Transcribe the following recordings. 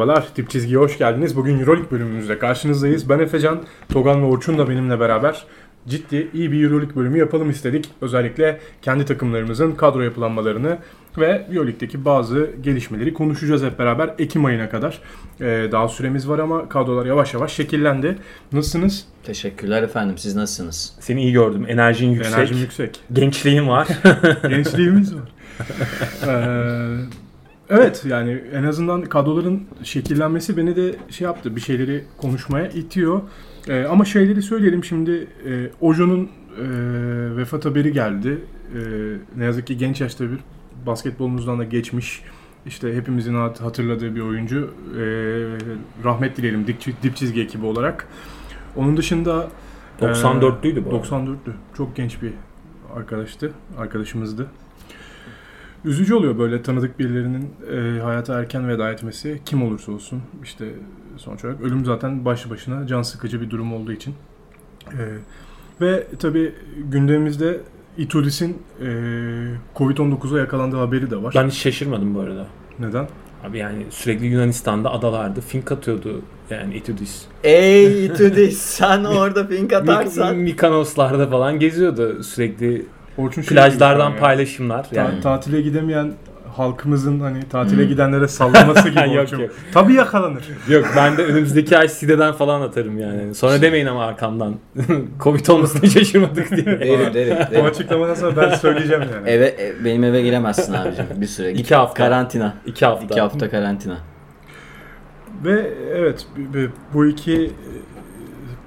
Merhabalar, Dip Çizgi'ye hoş geldiniz. Bugün Euroleague bölümümüzde karşınızdayız. Ben Efecan, Togan ve Orçun da benimle beraber ciddi iyi bir Euroleague bölümü yapalım istedik. Özellikle kendi takımlarımızın kadro yapılanmalarını ve Euroleague'deki bazı gelişmeleri konuşacağız hep beraber Ekim ayına kadar. Ee, daha süremiz var ama kadrolar yavaş yavaş şekillendi. Nasılsınız? Teşekkürler efendim. Siz nasılsınız? Seni iyi gördüm. Enerjin yüksek. Enerjim yüksek. Gençliğin var. Gençliğimiz var. Ee, evet yani en azından kadroların şekillenmesi beni de şey yaptı bir şeyleri konuşmaya itiyor. Ee, ama şeyleri söyleyelim şimdi e, Ojo'nun e, vefat haberi geldi. E, ne yazık ki genç yaşta bir basketbolumuzdan da geçmiş işte hepimizin hat- hatırladığı bir oyuncu. E, rahmet dileyelim dip, dip çizgi ekibi olarak. Onun dışında e, 94'lüydü bu. arada. 94'lü. Çok genç bir arkadaştı. Arkadaşımızdı. Üzücü oluyor böyle tanıdık birilerinin e, hayata erken veda etmesi. Kim olursa olsun. işte sonuç olarak ölüm zaten başlı başına can sıkıcı bir durum olduğu için. E, ve tabi gündemimizde Itudis'in e, Covid-19'a yakalandığı haberi de var. Ben hiç şaşırmadım bu arada. Neden? Abi yani sürekli Yunanistan'da adalardı. Fink atıyordu yani Itudis. Ey Itudis sen orada Mik- atarsan. Mikonoslarda falan geziyordu sürekli. Orçun şey Plajlardan gibi yani. paylaşımlar. Ta- Yani. tatile gidemeyen halkımızın hani tatile gidenlere sallaması gibi Yok, Orçun. yok. Tabii yakalanır. Yok ben de önümüzdeki ay siteden falan atarım yani. Sonra demeyin ama arkamdan. Covid olmasına şaşırmadık diye. Derim derim. O derim. açıklamadan sonra ben söyleyeceğim yani. Eve, e, benim eve giremezsin abicim bir süre. Git İki hafta. Karantina. İki hafta. İki hafta karantina. Ve evet bu iki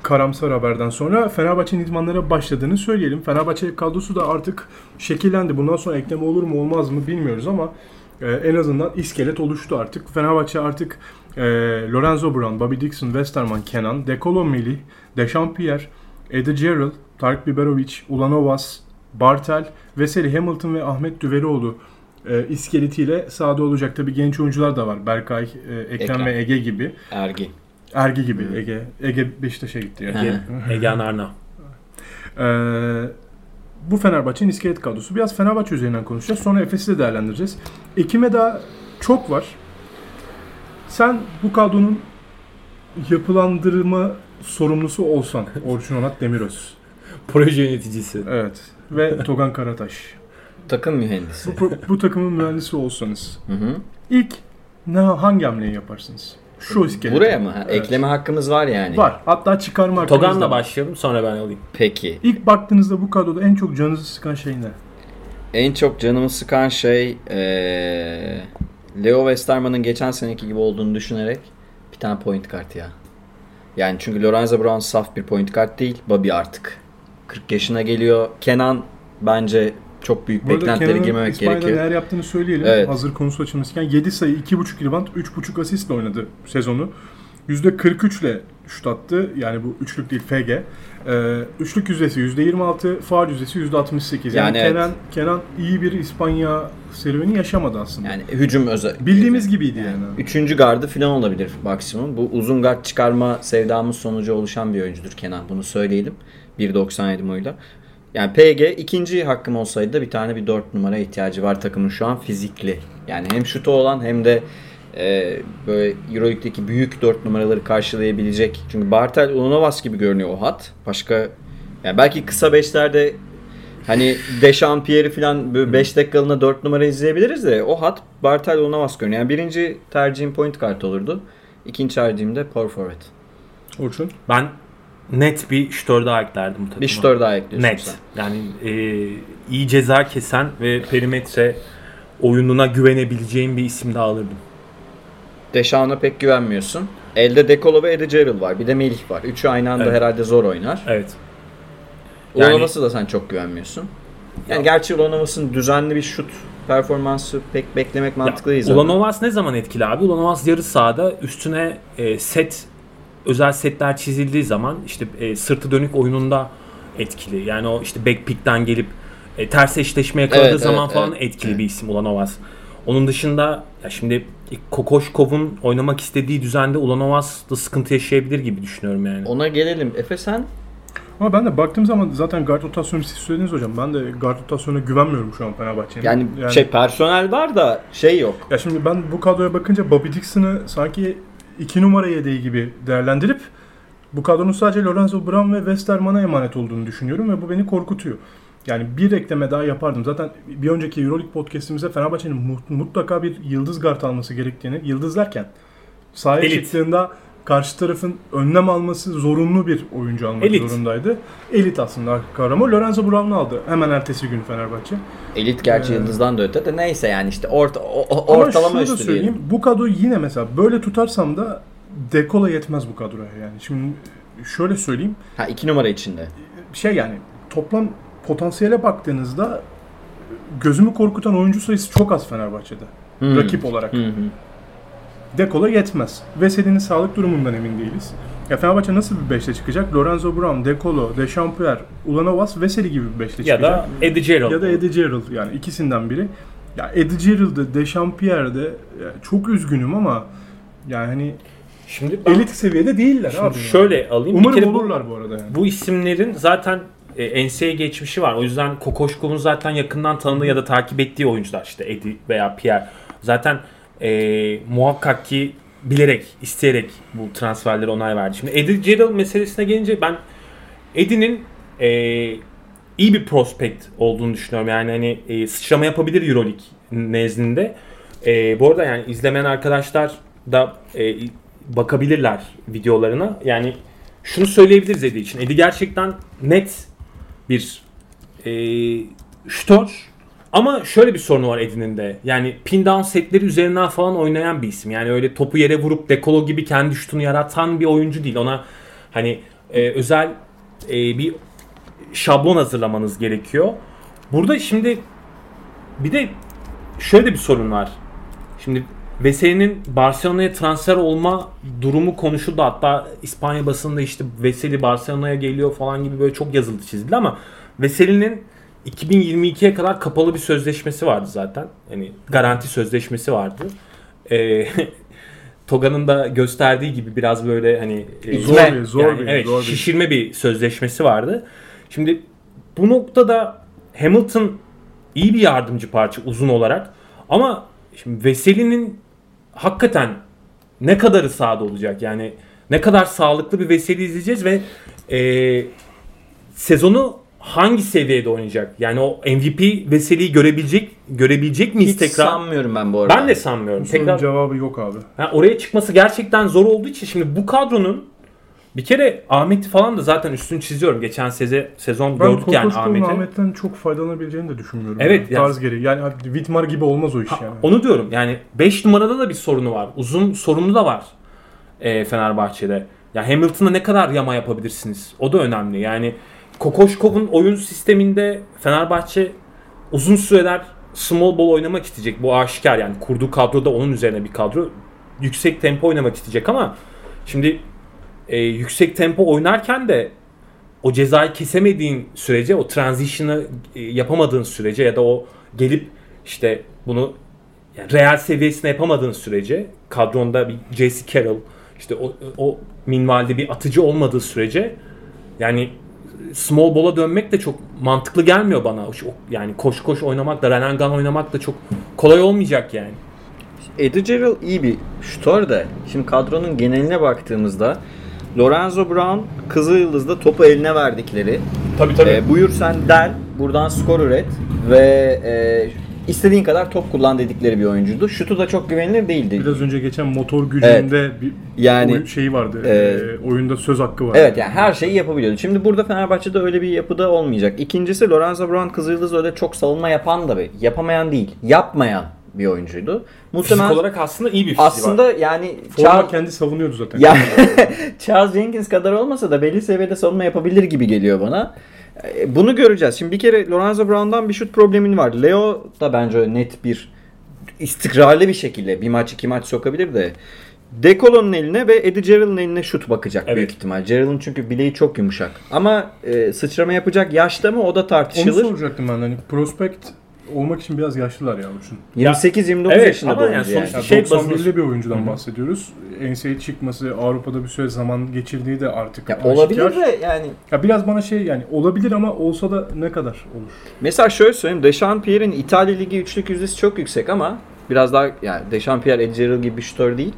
karamsar haberden sonra Fenerbahçe'nin idmanlara başladığını söyleyelim. Fenerbahçe kadrosu da artık şekillendi. Bundan sonra ekleme olur mu olmaz mı bilmiyoruz ama e, en azından iskelet oluştu artık. Fenerbahçe artık e, Lorenzo Brown, Bobby Dixon, Westerman, Kenan, Dekolo Melih, Dechampierre, Eddie Gerald, Tarık Biberovic, Ulanovas, Bartel, Veseli Hamilton ve Ahmet Düverioğlu e, iskeletiyle sahada olacak. Tabii genç oyuncular da var. Berkay, e, Ekrem, Ekrem. ve Ege gibi. Ergi. Ergi gibi Ege. Ege Beşiktaş'a gitti yani. Hı. Ege Arna. Ee, bu Fenerbahçe'nin iskelet kadrosu. Biraz Fenerbahçe üzerinden konuşacağız. Sonra Efes'i de değerlendireceğiz. Ekim'e daha çok var. Sen bu kadronun yapılandırma sorumlusu olsan Orçun Onat Demiröz. Proje yöneticisi. Evet. Ve Togan Karataş. Takım mühendisi. Bu, bu takımın mühendisi olsanız Hı hı. ilk ne hangi hamleyi yaparsınız? Şu iskelet. Buraya mı? Ha, Evet. Ekleme hakkımız var yani. Var. Hatta çıkarma hakkınız da Togan'la başlayalım sonra ben alayım. Peki. İlk baktığınızda bu kadroda en çok canınızı sıkan şey ne? En çok canımı sıkan şey eee, Leo Westerman'ın geçen seneki gibi olduğunu düşünerek bir tane point kart ya. Yani çünkü Lorenzo Brown saf bir point kart değil. Bobby artık 40 yaşına geliyor. Kenan bence çok büyük Bu arada beklentilere Kenan'ın girmemek İspanya'da gerekiyor. neler yaptığını söyleyelim. Evet. Hazır konusu açılmışken 7 sayı, 2.5 rebound, 3.5 asistle oynadı sezonu. %43 ile şut attı. Yani bu üçlük değil FG. Ee, üçlük yüzdesi %26, faal yüzdesi %68. Yani, Yani evet. Kenan Kenan iyi bir İspanya serüveni yaşamadı aslında. Yani hücum özel. Bildiğimiz gibiydi yani. Üçüncü gardı falan olabilir maksimum. Bu uzun gard çıkarma sevdamız sonucu oluşan bir oyuncudur Kenan. Bunu söyleyelim. 1.97 boyuyla. Yani PG ikinci hakkım olsaydı da bir tane bir 4 numara ihtiyacı var takımın şu an fizikli. Yani hem şutu olan hem de e, böyle Euroleague'deki büyük 4 numaraları karşılayabilecek. Çünkü Bartel Ulanovas gibi görünüyor o hat. Başka yani belki kısa 5'lerde Hani Dechampierre'i falan 5 dakikalığına 4 numara izleyebiliriz de o hat Bartel Ulanovas görünüyor. Yani birinci tercihim point kart olurdu. İkinci tercihim de power forward. Orçun. Ben net bir şutör daha eklerdim bu takıma. Bir şutör daha ekliyorsun Net. sen. Yani e, iyi ceza kesen ve perimetre oyununa güvenebileceğim bir isim daha alırdım. Deşan'a pek güvenmiyorsun. Elde Dekolo ve Eddie Gerald var. Bir de Melih var. Üçü aynı anda Evet. herhalde zor oynar. Evet. Yani- da sen çok güvenmiyorsun. Yani gerçi Ulanovas'ın düzenli bir şut performansı pek beklemek mantıklı değil. Ulanovas ne zaman etkili abi? Ulanovas yarı sahada üstüne e, set özel setler çizildiği zaman işte e, sırtı dönük oyununda etkili. Yani o işte backpick'ten gelip e, ters eşleşmeye kaldığı Evet, zaman evet, falan evet. etkili bir isim Ulanovas. Onun dışında ya şimdi Kokoşkov'un oynamak istediği düzende Ulanovas da sıkıntı yaşayabilir gibi düşünüyorum yani. Ona gelelim. Efe sen Ama ben de baktığım zaman zaten guard rotasyonu siz söylediniz hocam. Ben de guard rotasyonuna güvenmiyorum şu an Fenerbahçe'nin. Yani, şey personel var da şey yok. Ya şimdi ben bu kadroya bakınca Bobby Dixon'ı sanki iki numara yedeği gibi değerlendirip bu kadronun sadece Lorenzo Brown ve Westerman'a emanet olduğunu düşünüyorum ve bu beni korkutuyor. Yani bir ekleme daha yapardım. Zaten bir önceki Euroleague podcastimizde Fenerbahçe'nin mutlaka bir yıldız guard alması gerektiğini, yıldız derken sahaya Elit. çıktığında karşı tarafın önlem alması zorunlu bir oyuncu almak Elit. zorundaydı. Elit aslında kavramı. Lorenzo Brown'u aldı hemen ertesi gün Fenerbahçe. Elit gerçi Ee, yıldızdan da öte de neyse yani işte orta, o- o- Ama ortalama üstü söyleyeyim. diyelim. Bu kadro yine mesela böyle tutarsam da dekola yetmez bu kadroya yani. Şimdi şöyle söyleyeyim. Ha iki numara içinde. Şey yani toplam potansiyele baktığınızda gözümü korkutan oyuncu sayısı çok az Fenerbahçe'de. Hmm. Rakip olarak. Hı hı. Dekola yetmez. Veseli'nin sağlık durumundan emin değiliz. Ya Fenerbahçe nasıl bir beşle çıkacak? Lorenzo Brown, Dekolo, Dechampierre, Ulanovas, Veseli gibi bir beşle Ya çıkacak. da Eddie Gerald. Ya da Eddie Gerald yani ikisinden biri. Ya Eddie Gerald'de, Dechampierre'de ya çok üzgünüm ama yani hani Şimdi ben elit seviyede değiller şimdi abi. yani. şöyle alayım. Umarım bir kere bu- olurlar bu arada yani. Bu isimlerin zaten e, NCAA geçmişi var. O yüzden Kokoşkov'un zaten yakından tanıdığı ya da takip ettiği oyuncular işte Eddie veya Pierre. Zaten e, muhakkak ki bilerek, isteyerek bu transferlere onay verdi. Şimdi Eddie Gerald meselesine gelince ben Eddie'nin e, iyi bir prospekt olduğunu düşünüyorum. Yani hani e, sıçrama yapabilir EuroLeague nezdinde. E, bu arada yani izlemeyen arkadaşlar da e, bakabilirler videolarına. Yani şunu söyleyebiliriz Eddie için. Eddie gerçekten net bir e, şutör. Ama şöyle bir sorunu var Eddie'nin de. Yani pin down setleri üzerinden falan oynayan bir isim. Yani öyle topu yere vurup dekolo gibi kendi şutunu yaratan bir oyuncu değil. Ona hani e, özel e, bir şablon hazırlamanız gerekiyor. Burada şimdi bir de şöyle bir sorun var. Şimdi Veseli'nin Barcelona'ya transfer olma durumu konuşuldu. Hatta İspanya basında işte Veseli Barcelona'ya geliyor falan gibi böyle çok yazıldı çizildi ama Veseli'nin 2022'ye kadar kapalı bir sözleşmesi vardı zaten. Yani garanti sözleşmesi vardı. Ee, Toga'nın da gösterdiği gibi biraz böyle hani e, Zor bir, zor yani bir, evet, zor bir. şişirme bir sözleşmesi vardı. Şimdi bu noktada Hamilton iyi bir yardımcı parça uzun olarak ama şimdi Veseli'nin hakikaten ne kadarı sahada olacak yani ne kadar sağlıklı bir Veseli izleyeceğiz ve e, sezonu hangi seviyede oynayacak? Yani o MVP Veseli'yi görebilecek görebilecek miyiz Hiç tekrar? sanmıyorum ben bu arada. Ben de sanmıyorum. Bu sorunun Tekrar cevabı yok abi. Ha, oraya çıkması gerçekten zor olduğu için şimdi bu kadronun bir kere Ahmet'i falan da zaten üstünü çiziyorum. Geçen seze, sezon Ben gördük yani Kokoşkov'un Ahmet'i. Ahmet'ten çok faydalanabileceğini de düşünmüyorum. Evet, yani. yani- Tarz geri. Yani abi Whitmar gibi olmaz o iş Ha, yani. Onu diyorum yani 5 numarada da bir sorunu var. Uzun sorunu da var e, Fenerbahçe'de. Ya Hamilton'a ne kadar yama yapabilirsiniz? O da önemli. Yani Kokoşkov'un oyun sisteminde Fenerbahçe uzun süreler small ball oynamak isteyecek. Bu aşikar yani kurduğu kadro da onun üzerine bir kadro. Yüksek tempo oynamak isteyecek ama şimdi e, yüksek tempo oynarken de o cezayı kesemediğin sürece, o transition'ı e, yapamadığın sürece ya da o gelip işte bunu yani real seviyesine yapamadığın sürece kadronda bir J.C. Carroll işte o, o minvalde bir atıcı olmadığı sürece yani small ball'a dönmek de çok mantıklı gelmiyor bana. Yani koş koş oynamak da gun oynamak da çok kolay olmayacak yani. Eddie Gerald iyi bir şutör de. Şimdi kadronun geneline baktığımızda Lorenzo Brown Kızılyıldız'da topu eline verdikleri. Tabii Ee, buyur sen del, buradan skor üret ve e, istediğin kadar top kullan dedikleri bir oyuncuydu. Şutu da çok güvenilir değildi. Biraz önce geçen motor gücünde bir Yani, oyun şeyi vardı. e, Ee, oyunda söz hakkı vardı. Evet yani her şeyi yapabiliyordu. Şimdi burada Fenerbahçe'de öyle bir yapıda olmayacak. İkincisi Lorenzo Brown Kızılyıldız öyle çok savunma yapan da bir, yapamayan değil, yapmayan bir oyuncuydu. Fizik Muhtemelen olarak aslında iyi bir fiziği var. aslında yani Forma Charles, kendi savunuyordu zaten. ya, Charles Jenkins kadar olmasa da belli seviyede savunma yapabilir gibi geliyor bana. E, Bunu göreceğiz. Şimdi bir kere Lorenzo Brown'dan bir şut problemin var. Leo da bence net bir istikrarlı bir şekilde bir maç iki maç sokabilir de Dekolo'nun eline ve Eddie Gerald'ın eline şut bakacak Evet. büyük ihtimal. Gerald'ın çünkü bileği çok yumuşak. Ama e, sıçrama yapacak yaşta mı o da Onu tartışılır. soracaktım ben. Hani prospect olmak için biraz yaşlılar ya Uçun. 28-29 Evet, yaşında ama bu yani yani. sonuçta Ya şey 91'li bazında- bir oyuncudan bahsediyoruz. NCAA çıkması, Avrupa'da bir süre zaman geçirdiği de artık Ya olabilir de yani Ya biraz bana şey yani olabilir ama olsa da ne kadar olur? Mesela şöyle söyleyeyim. Dechampierre'in İtalya Ligi üçlük yüzdesi çok yüksek ama biraz daha yani Dechampierre, Eddie Gerald gibi bir şutör değil.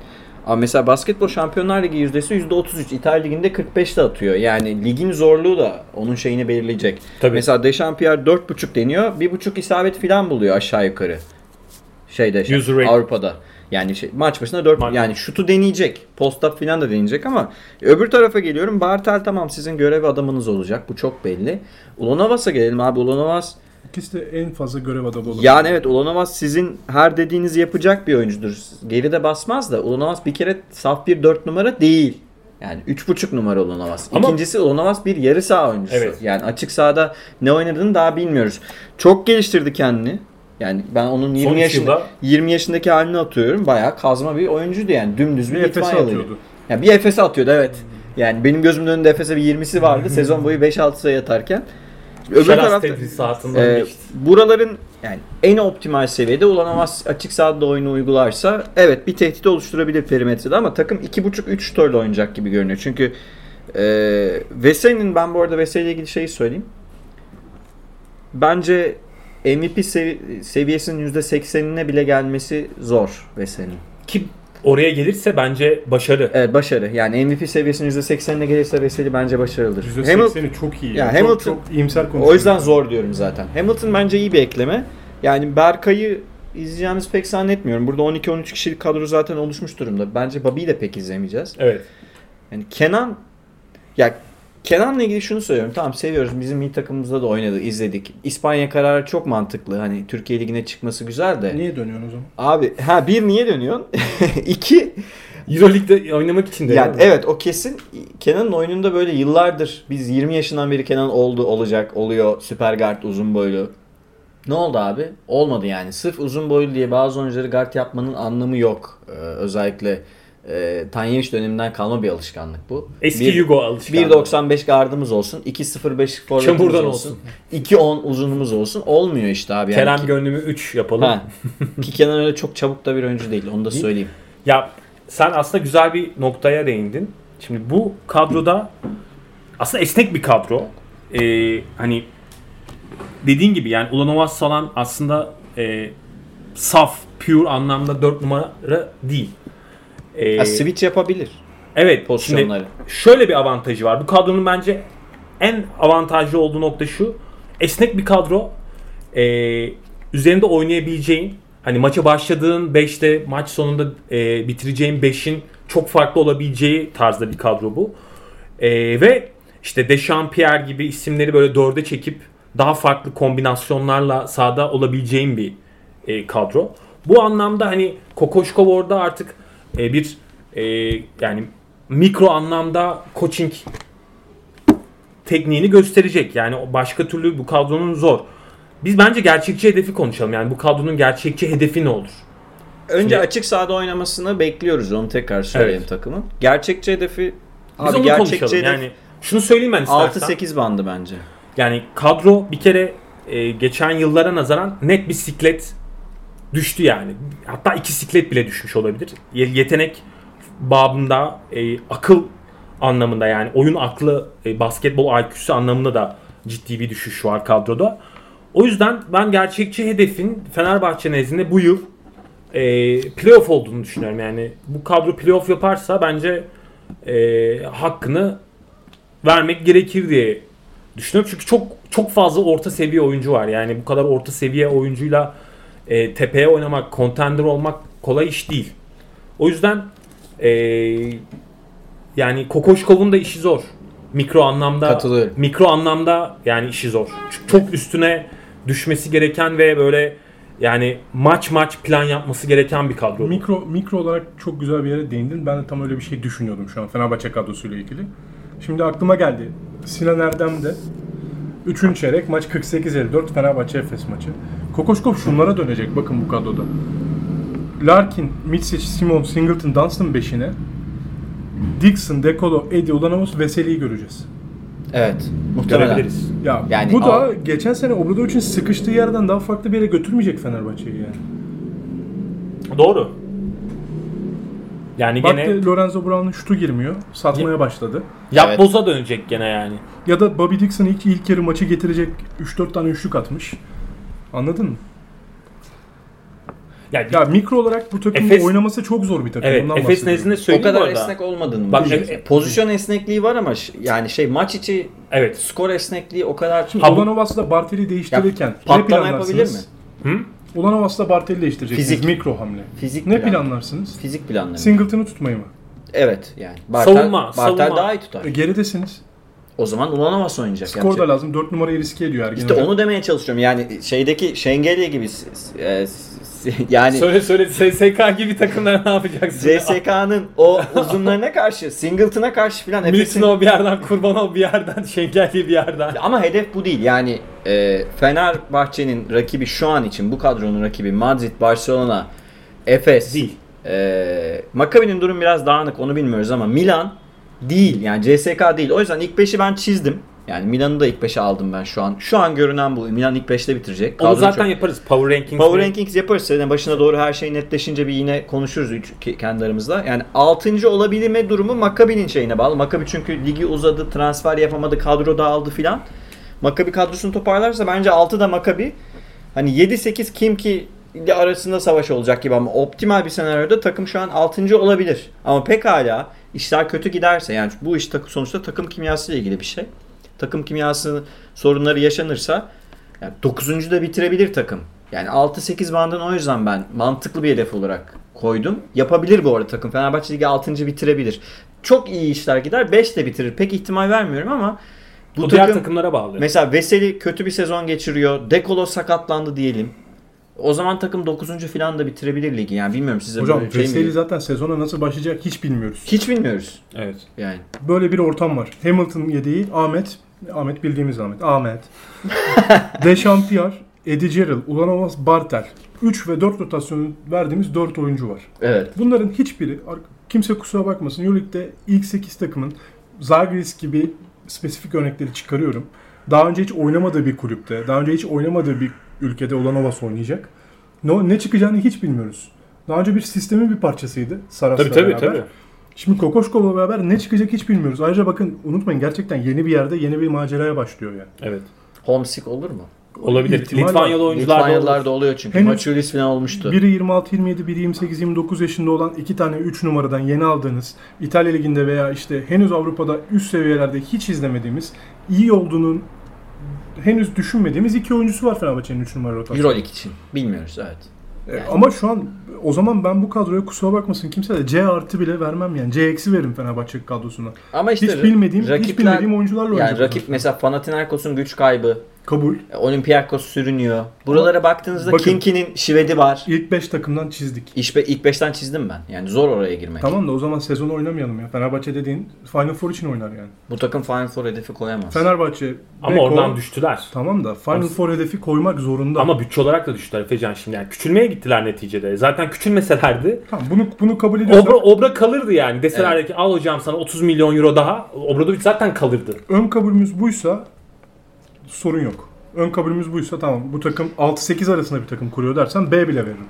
Ama mesela basketbol Şampiyonlar Ligi yüzdesi %33. İtalya Ligi'nde 45'te atıyor. Yani ligin zorluğu da onun şeyini belirleyecek. Tabii. Mesela Dechampierre 4.5 deniyor. 1.5 isabet falan buluyor aşağı yukarı. Şeyde şey, User rate. Avrupa'da. Yani şey, maç başına 4 Maç- yani şutu deneyecek. Post-up falan da deneyecek ama öbür tarafa geliyorum. Bartel tamam sizin görev adamınız olacak. Bu çok belli. Ulanovas'a gelelim abi. Ulanovas İkisi de en fazla görev adamı olabilir. yani evet Ulanovas sizin her dediğinizi yapacak bir oyuncudur. Geride basmaz da Ulanovas bir kere saf bir 4 numara değil. Yani 3.5 numara Ulanovas. Ama- İkincisi Ulanovas bir yarı saha oyuncusu. Evet. Yani açık sahada ne oynadığını daha bilmiyoruz. Çok geliştirdi kendini. Yani ben onun 20 Son üç yaşında yılda- 20 yaşındaki halini atıyorum. Bayağı kazma bir oyuncuydu yani. Dümdüz bir bir Litvanyalıydı. atıyordu. Yani bir Efes'e atıyordu evet. Yani benim gözümün önünde Efes'e bir 20'si vardı. Sezon boyu 5-6 sayı atarken. Öbür Şeras tarafta ee, geçti. buraların yani en optimal seviyede Ulanovas açık sahada oyunu uygularsa evet bir tehdit oluşturabilir perimetrede ama takım 2.5-3 şutörle oynayacak gibi görünüyor. Çünkü e, Veseli'nin ben bu arada Veseli ile ilgili şeyi söyleyeyim. Bence MVP sevi- seviyesinin %80'ine bile gelmesi zor Veseli'nin. Ki oraya gelirse bence başarı. Evet başarı. Yani MVP seviyesinin %80'ine gelirse Veseli bence başarılıdır. Hamilton- %80'i çok iyi. Ya Ya, Hamilton- çok, çok iyimser konuşuyor. O yüzden zor diyorum zaten. Hamilton bence iyi bir ekleme. Yani Berkay'ı izleyeceğimizi pek zannetmiyorum. Burada 12-13 kişilik kadro zaten oluşmuş durumda. Bence Bobby'yi de pek izlemeyeceğiz. Evet. Yani Kenan ya Kenan'la ilgili şunu söylüyorum. Tamam seviyoruz. Bizim milli takımımızda da oynadı, izledik. İspanya kararı çok mantıklı. Hani Türkiye Ligi'ne çıkması güzel de. Niye dönüyorsun o zaman? Abi ha bir niye dönüyorsun? İki Euroleague'de oynamak için de. yani yani. evet o kesin Kenan'ın oyununda böyle yıllardır biz 20 yaşından beri Kenan oldu olacak oluyor süper guard uzun boylu. Ne oldu abi? Olmadı yani. Sırf uzun boylu diye bazı oyuncuları guard yapmanın anlamı yok. Ee, özellikle e, Tanyevic döneminden kalma bir alışkanlık bu. Eski Bir- Hugo alışkanlığı. 1.95 gardımız olsun. 2.05 forvetimiz olsun. olsun. 2.10 uzunumuz olsun. Olmuyor işte abi. Yani Kerem ki, gönlümü 3 yapalım. ha. ki Kenan öyle çok çabuk da bir oyuncu değil. Onu da söyleyeyim. Ya sen aslında güzel bir noktaya değindin. Şimdi bu kadroda aslında esnek bir kadro. Ee, hani dediğin gibi yani Ulanovas falan aslında e, saf, pure anlamda 4 numara değil. Ee, Ya, switch yapabilir evet. pozisyonları. Şimdi şöyle bir avantajı var. Bu kadronun bence en avantajlı olduğu nokta şu. Esnek bir kadro. Ee, üzerinde oynayabileceğin hani maça başladığın 5'te maç sonunda e, bitireceğin 5'in çok farklı olabileceği tarzda bir kadro bu. Ee, ve işte Dechampierre gibi isimleri böyle dörde çekip daha farklı kombinasyonlarla sahada olabileceğin bir e, kadro. Bu anlamda hani Kokoşkov orada artık e, bir e, yani mikro anlamda coaching tekniğini gösterecek. Yani başka türlü bu kadronun zor. Biz bence gerçekçi hedefi konuşalım. Yani bu kadronun gerçekçi hedefi ne olur? Önce Şimdi- açık sahada oynamasını bekliyoruz. Onu tekrar söyleyeyim Evet. takımın. Gerçekçi hedefi Biz abi onu gerçekçi konuşalım. hedef Yani şunu söyleyeyim ben istersen. 6-8 bandı bence. Yani kadro bir kere e, geçen yıllara nazaran net bir siklet düştü yani. Hatta iki siklet bile düşmüş olabilir. Ye- Yetenek babında e, akıl anlamında yani oyun aklı e, basketbol IQ'su anlamında da ciddi bir düşüş var kadroda. O yüzden ben gerçekçi hedefin Fenerbahçe nezdinde bu yıl e, playoff olduğunu düşünüyorum. Yani bu kadro playoff yaparsa bence e, hakkını vermek gerekir diye düşünüyorum. Çünkü çok çok fazla orta seviye oyuncu var. Yani bu kadar orta seviye oyuncuyla e, tepeye oynamak, contender olmak kolay iş değil. O yüzden e, yani Kokoşkov'un da işi zor. Mikro anlamda mikro anlamda yani işi zor. Çünkü çok üstüne düşmesi gereken ve böyle yani maç maç plan yapması gereken bir kadro. Mikro mikro olarak çok güzel bir yere değindin. Ben de tam öyle bir şey düşünüyordum şu an Fenerbahçe kadrosuyla ilgili. Şimdi aklıma geldi. Sinan Erdem'de 3. çeyrek maç 48-54 Fenerbahçe Efes maçı. Kokoşkov şunlara dönecek bakın bu kadroda. Larkin, Mitsic, Simon, Singleton, Dunstan 5'ine Dixon, Dekolo, Eddie, Ulanovas, Veseli'yi göreceğiz. Evet. Muhtemelen. Görebiliriz. Ya Yani bu da al- geçen sene Obradovic'in sıkıştığı yerden daha farklı bir yere götürmeyecek Fenerbahçe'yi yani. Doğru. Yani Bak gene Lorenzo Brown'un şutu girmiyor. Satmaya başladı. yapboza dönecek gene yani. Ya da Bobby Dixon ilk, ilk yarı maçı getirecek 3-4 tane üçlük atmış. Anladın mı? Yani Ya mikro olarak bu takımın Efes- oynaması çok zor bir takım. evet Ondan Efes bahsediyorum. nezdinde O söyleyeyim bu kadar arada. esnek olmadığını Bak, düşünüyorum. e- Pozisyon esnekliği var ama yani şey maç içi Evet. skor esnekliği o kadar Ulanovas'la Bartel'i değiştirirken ne patlama yapabilir mi? Hı? Ulanovas'la Bartel'i değiştireceksiniz. Fizik. Mikro hamle. Fizik Ne plan. planlarsınız? Fizik planlama. Singleton'ı tutmayı mı? Evet yani. Bartel, Savunma, Bartel savunma. daha iyi tutar. E, geridesiniz. O zaman Ulanovas oynayacak. Skor yapacak- da lazım. 4 numarayı riske ediyor Ergin İşte onu demeye çalışıyorum. Yani şeydeki Şengelye gibi e, yani Söyle söyle SSK gibi takımlar ne yapacaksın? CSK'nın o uzunlarına karşı, Singleton'a karşı filan Miltinov bir yerden, Kurbanov bir yerden, Şengelli bir yerden. Ama hedef bu değil. Yani e, Fenerbahçe'nin rakibi şu an için bu kadronun rakibi Madrid, Barcelona, Efes. Değil. E, Maccabi'nin durum biraz dağınık onu bilmiyoruz ama Milan değil. Yani CSK değil. O yüzden ilk 5'i ben çizdim. Yani Milan'ı da ilk 5'e aldım ben şu an. Şu an görünen bu. Milan ilk 5'te bitirecek. Onu Kadro zaten çok- yaparız. Power Rankings. Power Rankings yaparız. Sene başına doğru her şey netleşince bir yine konuşuruz üç, ke- kendi aramızda. Yani 6. olabilme durumu Maccabi'nin şeyine bağlı. Maccabi çünkü ligi uzadı, transfer yapamadı, kadro dağıldı filan. Maccabi kadrosunu toparlarsa bence 6 da Maccabi. Hani 7-8 kim ki arasında savaş olacak gibi ama optimal bir senaryoda takım şu an 6. olabilir. Ama pekala işler kötü giderse yani bu iş sonuçta takım kimyası ile ilgili bir şey. Takım kimyası sorunları yaşanırsa yani 9. da bitirebilir takım. Yani 6-8 bandını o yüzden ben mantıklı bir hedef olarak koydum. Yapabilir bu arada takım. Fenerbahçe Ligi 6. bitirebilir. Çok iyi işler gider 5 de bitirir. Pek ihtimal vermiyorum ama bu Bu diğer takım takımlara bağlı. mesela Veseli kötü bir sezon geçiriyor. Dekolo sakatlandı diyelim. O zaman takım 9. falan da bitirebilir ligi. Yani bilmiyorum size Hocam böyle şey mi Veseli geliyor? zaten sezona nasıl başlayacak hiç bilmiyoruz. Hiç bilmiyoruz. Evet. Yani. Böyle bir ortam var. Hamilton yedeği Ahmet. Ahmet bildiğimiz Ahmet. Ahmet. Dechampierre, Eddie Gerald, Ulanovas, Bartel. 3 ve 4 rotasyonu verdiğimiz 4 oyuncu var. Evet. Bunların hiçbiri kimse kusura bakmasın. Euroleague'de ilk 8 takımın Zagris gibi spesifik örnekleri çıkarıyorum. Daha önce hiç oynamadığı bir kulüpte, daha önce hiç oynamadığı bir ülkede Ulanovas oynayacak. Ne, ne çıkacağını hiç bilmiyoruz. Daha önce bir sistemin bir parçasıydı Saras'la Tabii tabii beraber. tabii. Şimdi Kokoşkov'la beraber ne çıkacak hiç bilmiyoruz. Ayrıca bakın unutmayın gerçekten yeni bir yerde yeni bir maceraya başlıyor yani. Evet. Homesick olur mu? Olabilir. İhtimal. Litvanyalı oyuncular da Litvanyalılar olur. da oluyor çünkü. Henüz- Maçulis falan olmuştu. Biri 26-27, biri 28-29 yaşında olan iki tane 3 numaradan yeni aldığınız İtalya Ligi'nde veya işte henüz Avrupa'da üst seviyelerde hiç izlemediğimiz iyi olduğunun henüz düşünmediğimiz iki oyuncusu var Fenerbahçe'nin 3 numara rotasyonu. Euroleague için. Bilmiyoruz evet. E, Ama şu an o zaman ben bu kadroya kusura bakmasın kimse de C artı bile vermem yani. C eksi verim Fenerbahçe kadrosuna. Ama işte hiç bilmediğim, hiç rakipler- bilmediğim oyuncularla yani oynayacak. rakip mesela Panathinaikos'un güç kaybı, Kabul. Olympiakos sürünüyor. Buralara baktığınızda Bakın- Kinki'nin şivedi var. İlk 5 takımdan çizdik. İş be, ilk 5'ten çizdim ben. Yani zor oraya girmek. Tamam da o zaman sezonu oynamayalım ya. Fenerbahçe dediğin Final Four için oynar yani. Bu takım Final Four hedefi koyamaz. Fenerbahçe, Ama Beko- oradan düştüler. Tamam da Final Ama- Four hedefi koymak zorunda. Ama bütçe olarak da düştüler Efecan şimdi. Yani küçülmeye gittiler neticede. Zaten küçülmeselerdi. Tamam bunu bunu kabul ediyorsak Obra, Obra kalırdı yani. Deselerdi ki al hocam sana 30 milyon euro daha. Obradovic zaten kalırdı. ön kabulümüz buysa sorun yok. Ön kabulümüz buysa tamam bu takım 6-8 arasında bir takım kuruyor dersen B bile veririm.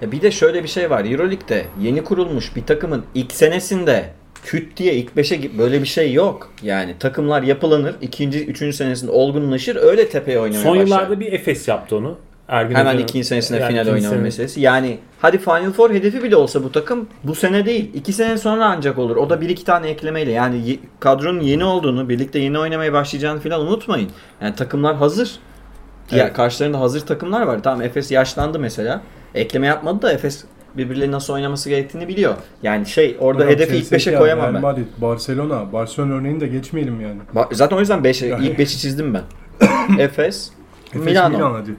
Ya bir de şöyle bir şey var. Euroleague'de yeni kurulmuş bir takımın ilk senesinde küt diye ilk 5'e böyle bir şey yok. Yani takımlar yapılanır. ikinci, üçüncü senesinde olgunlaşır. Öyle tepeye oynamaya Son başlar. yıllarda bir Efes yaptı onu. Ergin Hemen Hoca'nın- ikinci senesinde Yani final ikinci oynama sene- meselesi. Yani hadi Final Four hedefi bile olsa bu takım bu sene değil. iki sene sonra ancak olur. O da bir iki tane eklemeyle. Yani kadronun yeni olduğunu, birlikte yeni oynamaya başlayacağını falan unutmayın. Yani takımlar hazır. Diğer Evet. karşılarında hazır takımlar var. Tamam Efes yaşlandı mesela. Ekleme yapmadı da Efes birbirleri nasıl oynaması gerektiğini biliyor. Yani şey orada Hocam, hedefi ilk CSKA, 5'e koyamam Real ben. Madrid, Barcelona, Barcelona örneğini de geçmeyelim yani. Ba- Zaten o yüzden 5'e Yani. ilk 5'i çizdim ben. Efes, Efes Milano. Milan hadi.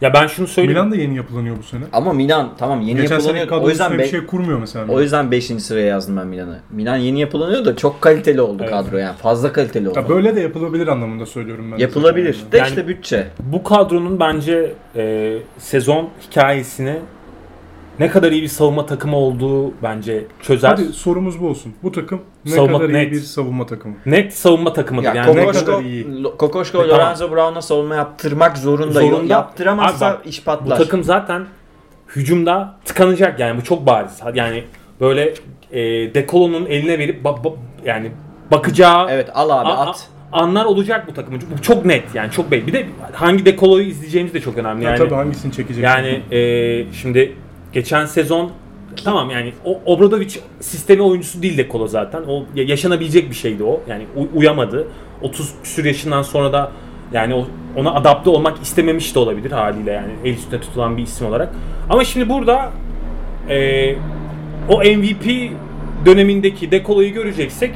Ya ben şunu söyleyeyim. Milan da yeni yapılanıyor bu sene. Ama Milan tamam yeni Geçen sene yapılanıyor. O kadro yüzden bir şey kurmuyor mesela. O yüzden 5. sıraya yazdım ben Milan'ı. Milan yeni yapılanıyor da çok kaliteli oldu Evet. kadro yani. Fazla kaliteli oldu. Ya böyle de yapılabilir anlamında söylüyorum ben. de Yapılabilir. De Yani- işte bütçe. Bu kadronun bence e, sezon hikayesini ne kadar iyi bir savunma takımı olduğu bence çözer. Hadi sorumuz bu olsun. Bu takım ne Savunma kadar net. iyi bir savunma takımı? Net savunma takımıdır. Ya yani ne Kokoşko, kadar iyi. Kokoşko E, tamam. Lorenzo Brown'a savunma yaptırmak zorunda. Zorunda. Yaptıramazsa Abi bak, iş bu patlar. takım zaten hücumda tıkanacak yani bu çok bariz. Yani böyle e, Dekolo'nun eline verip ba- ba- yani bakacağı Evet al abi a- a- at. anlar olacak bu takımın. Bu çok net yani çok belli. Bir de hangi Dekolo'yu izleyeceğimiz de çok önemli. Ya Yani tabii hangisini çekecek? Yani e, şimdi geçen sezon tamam yani o Obradovic sistemi oyuncusu değil de Kolo zaten. O ya- yaşanabilecek bir şeydi o. Yani u- uyamadı. 30 küsür yaşından sonra da yani o- ona adapte olmak istememiş de olabilir haliyle yani el üstünde tutulan bir isim olarak. Ama şimdi burada e, o MVP dönemindeki Dekolo'yu göreceksek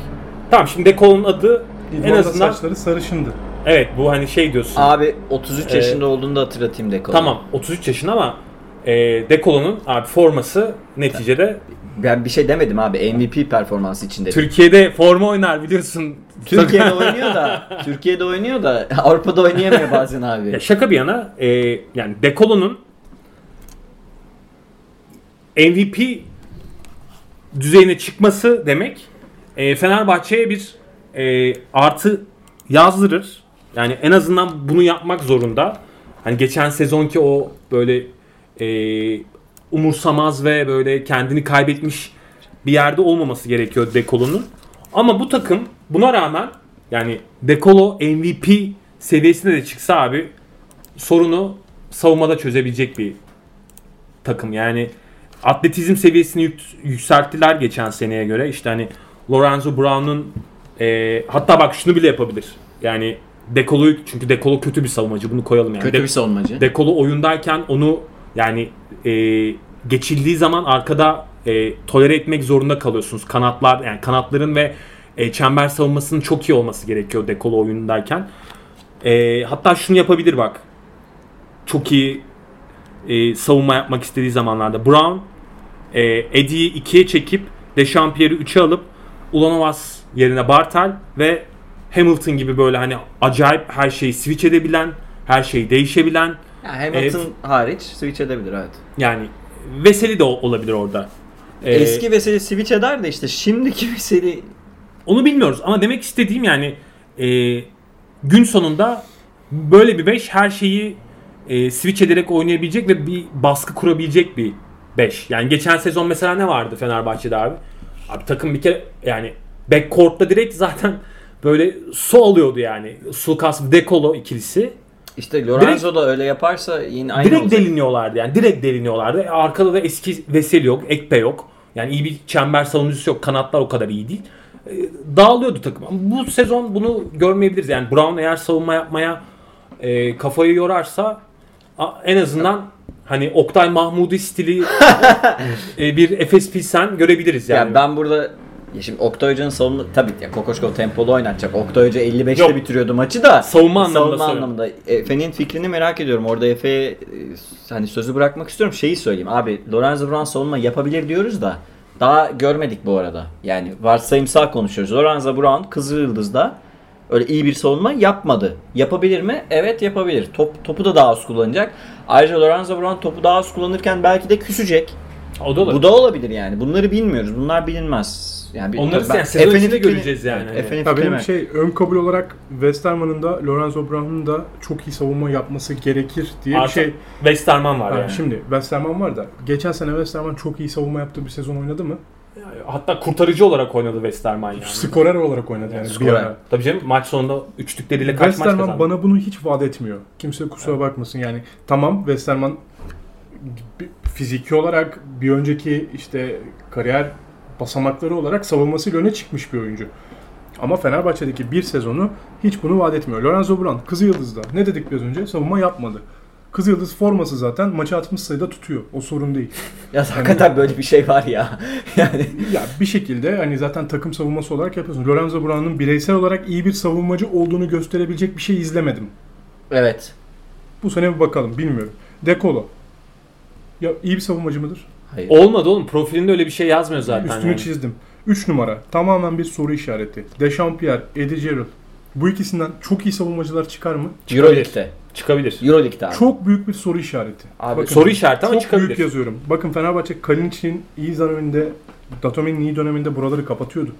tamam şimdi Dekolo'nun adı en azından saçları sarışındı. evet bu hani şey diyorsun. Abi 33 Ee, yaşında olduğunu da hatırlatayım Dekolo. Tamam 33 yaşında ama e, Dekolo'nun abi forması neticede Ben bir şey demedim abi MVP performansı için dedim. Türkiye'de forma oynar biliyorsun. Türkiye'de oynuyor da Türkiye'de oynuyor da Avrupa'da oynayamıyor bazen abi. Ya şaka bir yana e, yani Dekolo'nun MVP düzeyine çıkması demek e, Fenerbahçe'ye bir e, artı yazdırır. Yani en azından bunu yapmak zorunda. Hani geçen sezonki o böyle e, umursamaz ve böyle kendini kaybetmiş bir yerde olmaması gerekiyor Dekolo'nun. Ama bu takım buna rağmen yani Dekolo MVP seviyesine de çıksa abi sorunu savunmada çözebilecek bir takım. Yani atletizm seviyesini yük- yükselttiler geçen seneye göre. İşte hani Lorenzo Brown'un e, hatta bak şunu bile yapabilir. Yani Dekolo'yu çünkü Dekolo kötü bir savunmacı bunu koyalım yani. Kötü bir savunmacı. Dekolo oyundayken onu yani e, geçildiği zaman arkada e, tolere etmek zorunda kalıyorsunuz. Kanatlar yani kanatların ve e, çember savunmasının çok iyi olması gerekiyor Dekolo oyundayken. E, hatta şunu yapabilir bak. Çok iyi e, savunma yapmak istediği zamanlarda. Brown e, Eddie'yi 2'ye çekip Dechampierre'i 3'e alıp Ulanovas yerine Bartel ve Hamilton gibi böyle hani acayip her şeyi switch edebilen, her şey değişebilen Ya Hamilton hariç switch edebilir evet. yani Veseli de olabilir orada. Ee, Eski Veseli switch eder de işte şimdiki Veseli Onu bilmiyoruz ama demek istediğim yani e, gün sonunda böyle bir 5 her şeyi e, switch ederek oynayabilecek ve bir baskı kurabilecek bir 5. Yani geçen sezon mesela ne vardı Fenerbahçe'de abi? Abi takım bir kere yani backcourt'ta direkt zaten böyle su alıyordu yani. Sulkas Dekolo ikilisi. İşte Lorenzo da öyle yaparsa yine aynı direkt olacak. deliniyorlardı yani. Direkt deliniyorlardı. E, Arkada da eski Veseli yok, Ekpe yok. Yani iyi bir çember savunucusu yok. Kanatlar o kadar iyi değil. E, Dağılıyordu takım. Bu sezon bunu görmeyebiliriz. Yani Brown eğer savunma yapmaya e, kafayı yorarsa en azından hani Oktay Mahmudi stili e, bir Efes Pilsen görebiliriz yani. Ya ben burada ya şimdi Oktay Hoca'nın savunma tabii ya Kokoşko tempolu oynatacak. Oktay Hoca 55'te Yok. bitiriyordu maçı da. Savunma anlamında Savunma söylüyorum. anlamında. Efe'nin fikrini merak ediyorum. Orada Efe'ye e, hani sözü bırakmak istiyorum. Şeyi söyleyeyim. Abi Lorenzo Brown savunma yapabilir diyoruz da daha görmedik bu arada. Yani varsayımsal konuşuyoruz. Lorenzo Brown Kızılyıldız'da öyle iyi bir savunma yapmadı. Yapabilir mi? Evet yapabilir. Top, topu da daha az kullanacak. Ayrıca Lorenzo Brown topu daha az kullanırken belki de küsecek. O da olabilir. Bu da olabilir yani. Bunları bilmiyoruz. Bunlar bilinmez. Yani bir- Onları ben- yani sezon Efe'nin içinde göreceğiz yani. Evet. Efe'nin Ya benim şey ön kabul olarak Westerman'ın da Lorenzo Brown'un da çok iyi savunma yapması gerekir diye Artı bir şey. Westerman var Ha, yani. Şimdi Westerman var da geçen sene Westerman çok iyi savunma yaptığı bir sezon oynadı mı? Hatta kurtarıcı olarak oynadı Westerman yani. Skorer olarak oynadı yani bir Skorer. ara. Tabii canım maç sonunda üçlükleriyle kaç maç Westerman kazandı. bana bunu hiç vaat etmiyor. Kimse kusura bakmasın yani. Tamam Westerman fiziki olarak bir önceki işte kariyer basamakları olarak savunmasıyla öne çıkmış bir oyuncu. Ama Fenerbahçe'deki bir sezonu hiç bunu vaat etmiyor. Lorenzo Brown Kızılyıldız'da ne dedik biraz önce? Savunma yapmadı. Kızılyıldız forması zaten maçı 60 sayıda tutuyor. O sorun değil. Ya hakikaten böyle bir şey var ya. Yani Ya bir şekilde hani zaten takım savunması olarak yapıyorsun. Lorenzo Brown'un bireysel olarak iyi bir savunmacı olduğunu gösterebilecek bir şey izlemedim. evet. Bu sene bir bakalım bilmiyorum. Dekolo. Ya iyi bir savunmacı mıdır? Hayır. Olmadı oğlum. Profilinde öyle bir şey yazmıyor zaten. Üstünü yani. çizdim. 3 numara. Tamamen bir soru işareti. Dechampierre, Eddie Gerrard. Bu ikisinden çok iyi savunmacılar çıkar mı? Euroleague'de. Çıkabilir. Euroleague'de abi. Çok büyük bir soru işareti. Abi, Soru işareti ama çok çıkabilir. büyük yazıyorum. Bakın Fenerbahçe Kalinic'in iyi döneminde, Datome'nin iyi döneminde buraları kapatıyordu.